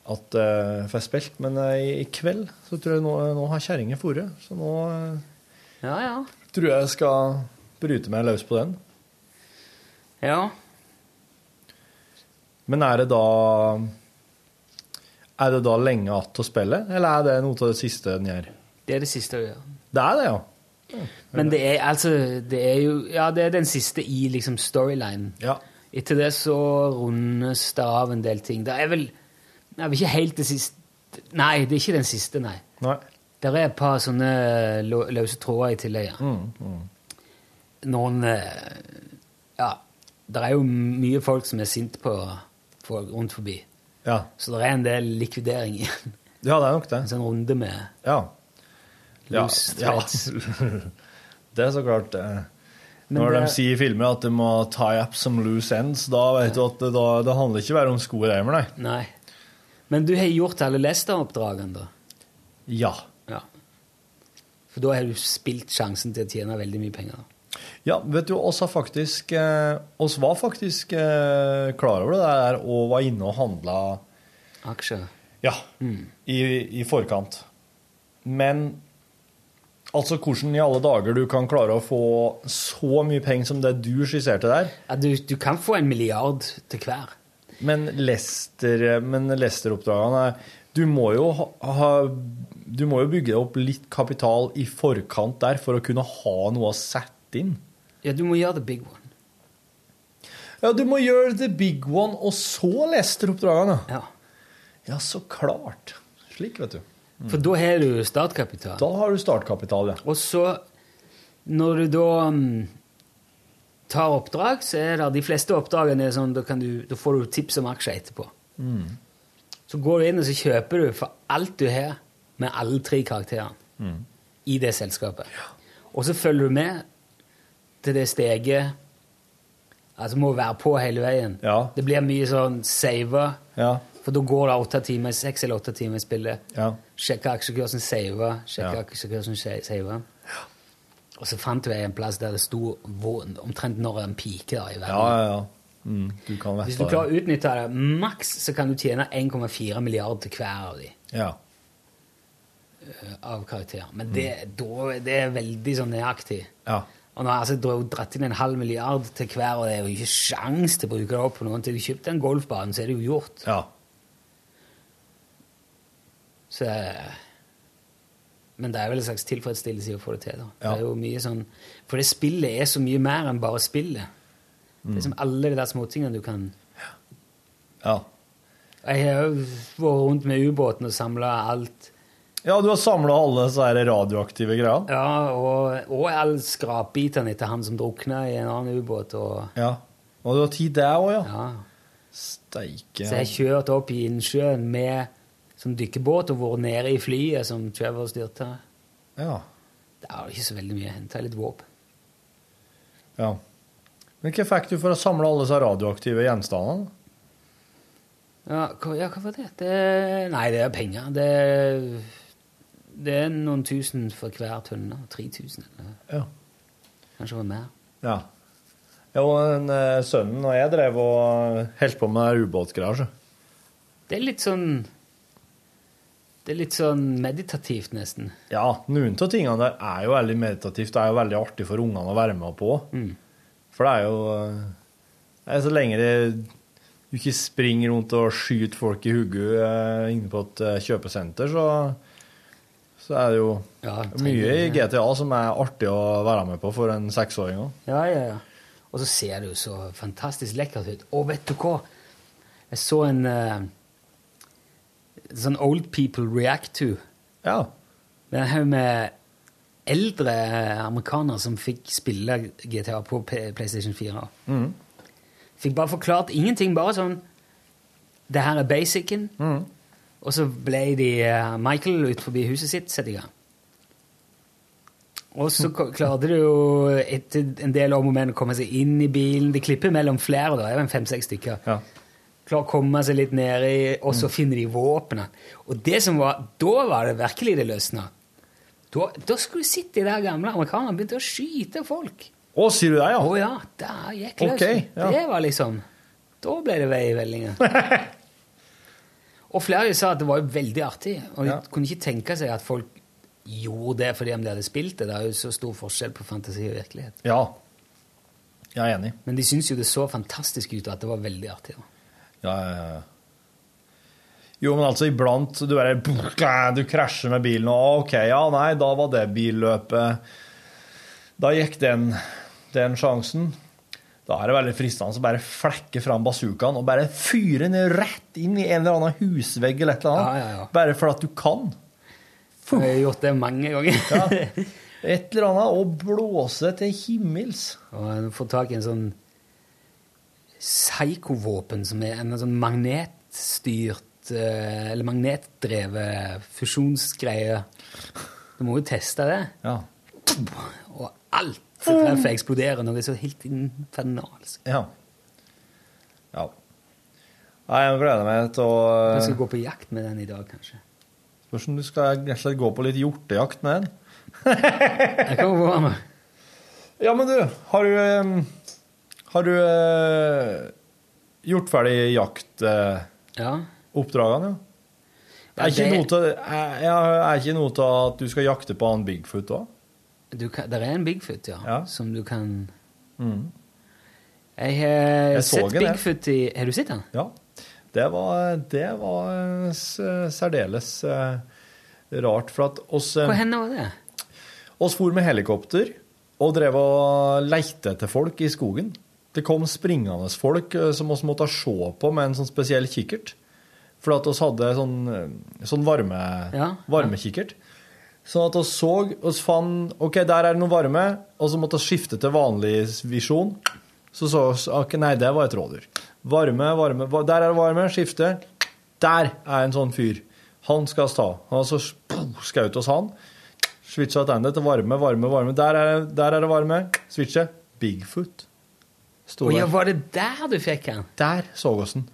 at eh, jeg får spilt. Men uh, i, kveld så tror jeg nå, nå har kjerringa dratt, så nå uh, Ja, ja. tror jeg jeg skal bryte meg løs på den. Ja. Men er det da Er det da lenge igjen til å spille, eller er det noe av det siste den gjør? Det er det siste å gjør. Det er det, ja. Men det er altså Det er jo Ja, det er den siste i liksom storylinen. Ja. Etter det så rundes det av en del ting. Det er vel er ikke helt det siste Nei, det er ikke den siste, nei. Nei. Det er et par sånne løse tråder i tillegg. Ja. Mm, mm. Noen eh, Ja, det er jo mye folk som er sinte på folk rundt forbi. Ja. Så det er en del likvidering igjen. ja, det er nok det. En sånn runde med Ja. Ja, loose ja. det er så klart det. Men Når det- de sier i filmer at de må tie up some loose ends, da vet du at det, da, det handler ikke bare om sko og reimer, nei. Nei. Men du har gjort alle Lester-oppdragene, da? Ja. Ja. For da har du spilt sjansen til å tjene veldig mye penger. Ja, vet du, oss faktisk eh, oss var faktisk eh, klar over det der og var inne og handla Aksjer. Ja, i, i forkant. Men altså hvordan i alle dager du kan klare å få så mye penger som det du skisserte der Ja, du, du kan få en milliard til hver. Men Lester-oppdragene Lester-oppdragene Du må jo ha Du må jo bygge opp litt kapital i forkant der for å kunne ha noe å sette inn. Ja, du må gjøre the big one. Ja, du må gjøre the big one, og så Lester-oppdragene. Ja. Ja, så klart. Slik, vet du. For da har du startkapital. Da har du startkapital, ja. Og så, når du da um, tar oppdrag, så er det de fleste oppdragene sånn, da, kan du, da får du tips om aksjer etterpå. Mm. Så går du inn og så kjøper du for alt du har med alle tre karakterene Mm. i det selskapet. Og så følger du med til det steget Altså må være på hele veien. Ja. Det blir mye sånn saver, Ja. for da går det åtte timer, seks eller åtte timer i spillet. Ja. Sjekke aksjekursen, save, sjekke aksjekursen, save. Og så fant jeg en plass der det sto omtrent når en pike da, i verden. Ja, ja, ja. Mm, du kan Hvis du klarer å utnytte det maks, så kan du tjene 1,4 milliarder til hver av de Ja. eh, av karakterer. Men det, da, det er veldig sånn nøyaktig. ja. Og nå har jeg altså dratt inn en halv milliard til hver, og det er jo ikke sjans til å bruke det opp på noen til du kjøpte en golfbane, så er det jo gjort. Ja. Så, men det er vel en slags tilfredsstillelse i å få det til. da. Det er jo mye sånn, For det spillet er så mye mer enn bare spillet. Det er som alle de der småtingene du kan Ja. Jeg har jo vært rundt med ubåten og samla alt. Ja, du har samla alle disse radioaktive greiene? Ja, og, og alle skrapbitene etter han som drukna i en annen ubåt. Og, Ja. Og du har tid der òg, ja? ja. Steike. Så jeg kjørte opp i innsjøen med som dykkebåt og vært nede i flyet som Trevor styrte. Ja. Det er jo ikke så veldig mye å hente. Litt våpen. ja. Men hva fikk du for å samle alle disse radioaktive gjenstandene? Ja, hva, ja, hva var det? det? Nei, det er penger. Det, det er noen tusen for hver tønne. 3000 eller Ja. kanskje det mer. Ja. Jo, den, eh, sønnen og jeg drev og holdt på med ubåtgreier, så. Det er litt sånn Det er litt sånn meditativt, nesten. Ja, noen av tingene der er jo veldig meditativt. Det er jo veldig artig for ungene å være med på. For det er jo eh, det er Så lenge det, du ikke springer rundt og skyter folk i hodet eh, inne på et eh, kjøpesenter, så, så er det jo mye i GTA som er artig å være med på for en seksåring òg. Ja, ja, ja. Og så ser det jo så fantastisk lekkert ut. Og vet du hva? Jeg så en uh, sånn Old People React to. Ja. Det er en haug med eldre amerikanere som fikk spille GTA på PlayStation 4. Mm. Fikk bare forklart ingenting, bare sånn Det her er basicen. Og så ble de eh, Michael ut forbi huset sitt satt i gang. Og så klarte de jo etter en del år med å komme seg inn i bilen. De klipper mellom flere, da. Det er fem-seks stykker. Klarer å komme seg litt ned i, og så finner de våpenet. Og det som var, da var det virkelig det løsna. Da, da skulle du sett de der gamle amerikanerne begynte å skyte folk. Å, sier du det, ja? Å ja, der gikk løs. Ok, ja. Det var liksom Da ble det vei i vellinga. og flere av sa at det var jo veldig artig, og de kunne ikke tenke seg at folk gjorde det fordi om de hadde spilt det. Det er jo så stor forskjell på fantasi og virkelighet. Ja. Jeg er enig. Men de syntes jo det så fantastisk ut, og at det var veldig artig. Da. Ja, ja, ja. Jo, men altså iblant du, er, du krasjer med bilen, og OK, ja, nei, da var det billøpet Da gikk den, den sjansen. Da er det veldig fristende å bare flekke fram bazookaen og bare fyre den rett inn i en eller annen husvegg eller et eller annet. Ja, ja. Bare for at du kan. Jeg har gjort det mange ganger. Et eller annet, og blåse til himmels. Og få tak i en sånn psykovåpen som er en sånn magnetstyrt eh, Eller magnetdrevet fusjonsgreie. Du må jo teste det. Ja. Og alt som treffer, eksploderer er så helt infernalsk. Ja. ja. Jeg gleder meg til å Jeg skal gå på jakt med den i dag, kanskje. Spørs om du skal slett gå på litt hjortejakt med den. Jeg kan være med. Ja, men du, har du eh, Har du eh, gjort ferdig jaktoppdragene? Ja. ja? Er ikke, det- noe til, er er ikke noe til at du skal jakte på han Bigfoot òg? Der er en Bigfoot, ja, som du kan Mm. Jeg har Jeg sett. Bigfoot i Har du sett den? Ja. Det var, det var eh, særdeles eh, rart, for at oss eh, Hvor hen var det? oss for med helikopter og drev og leite etter folk i skogen. Det kom springende folk som oss måtte se på med en sånn spesiell kikkert. For at oss hadde sånn, sånn varme, Ja, varmekikkert. Sånn at vi så, oss fant Ok, der er det noe varme, og så måtte vi skifte til vanlig visjon. Så så vi okay, Nei, det var et rådyr. Varme, varme Der er det varme, skifte. Der er en sånn fyr. Han skal vi ta. Og så skjøt oss han. Switcha tilbake til varme, varme, varme. Der er, det- der er det varme. Switche. Bigfoot. Å ja, var det der du fikk den? Der så oss den.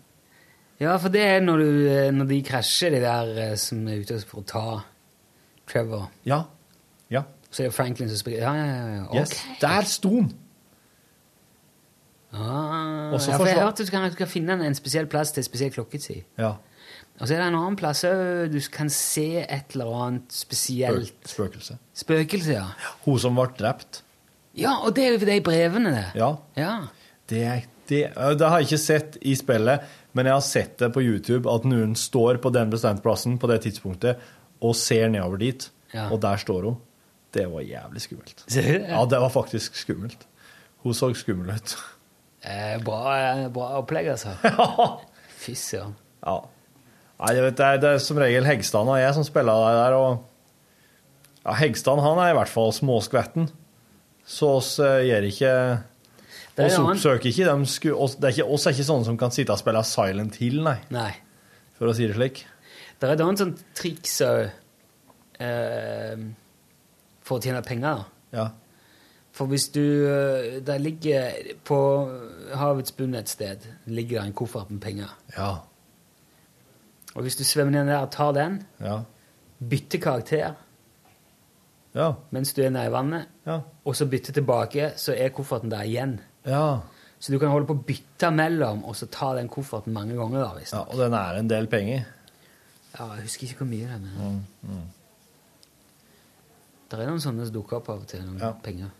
Ja, for det er når, du, eh, når de krasjer, de der eh, som er ute for å ta Trevor. Ja. Ja. Så er det Franklin som spiller Ja, ja, ja. Okay. Yes. Der sto han. Ah, Og så ja, for jeg har hørt at du kan, du kan finne en, en spesiell plass til en spesiell klokketid. Ja. Og så er det en annen plass òg. Du kan se et eller annet spesielt. Spøk- Spøkelse. Spøkelse, ja. Hun som ble drept. Ja, og det er jo de brevene, det. Ja. Ja. Det, det, det har jeg ikke sett i spillet, men jeg har sett det på YouTube, at noen står på den bestemte plassen på det tidspunktet og ser nedover dit, Ja. og der står hun. Det var jævlig skummelt. Ja, det var faktisk skummelt. Hun så skummel ut. Eh, bra, eh, bra opplegg, altså. Fy søren. Ja. Nei, vet, det, er, det er som regel Hegstad og jeg som spiller det der, og ja, Hegstad han er i hvert fall småskvetten, så oss eh, gjør ikke Det er oss oppsøker ikke dem sku, oss, det er ikke, oss er ikke sånne som kan sitte og spille Silent Hill, nei, Nei. for å si det slik. Det er et annet sånt triks òg eh, for å tjene penger. Ja. For hvis du Der Det ligger på havets bunn et sted ligger det en koffert med penger. Ja. Og hvis du svømmer ned der og tar den, Ja. bytter karakter Ja. mens du er nede i vannet, Ja. og så bytter tilbake, så er kofferten der igjen. Ja. Så du kan holde på å bytte mellom, og så ta den kofferten mange ganger. da, hvis. ja. Og den er en del penger. Ja, jeg husker ikke hvor mye det er, men Mm, mm. det er noen sånne som dukker opp av og til, noen Ja. penger.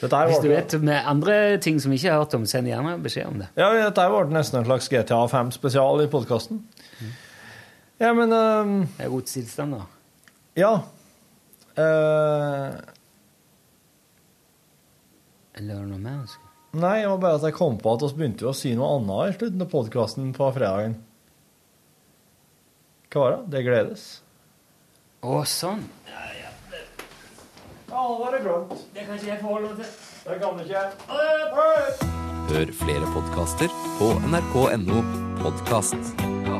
Hvis du vet med andre ting som vi ikke har hørt om, send gjerne beskjed om det. Ja, dette her ble nesten en slags GTA 5-spesial i podkasten. Ja, men ehm, Det er god tilstand, da. Ja. Eh, Eller er det noe mer? ønsker? nei, det var bare at jeg kom på at vi begynte jo å si noe annet i slutten av podkasten på fredagen. Var det? Gledes. Å, sånn. Ja, det var det glemt. Det kan ikke jeg forholde meg til. Det kan ikke jeg. Hør flere podkaster på nrk.no podkast.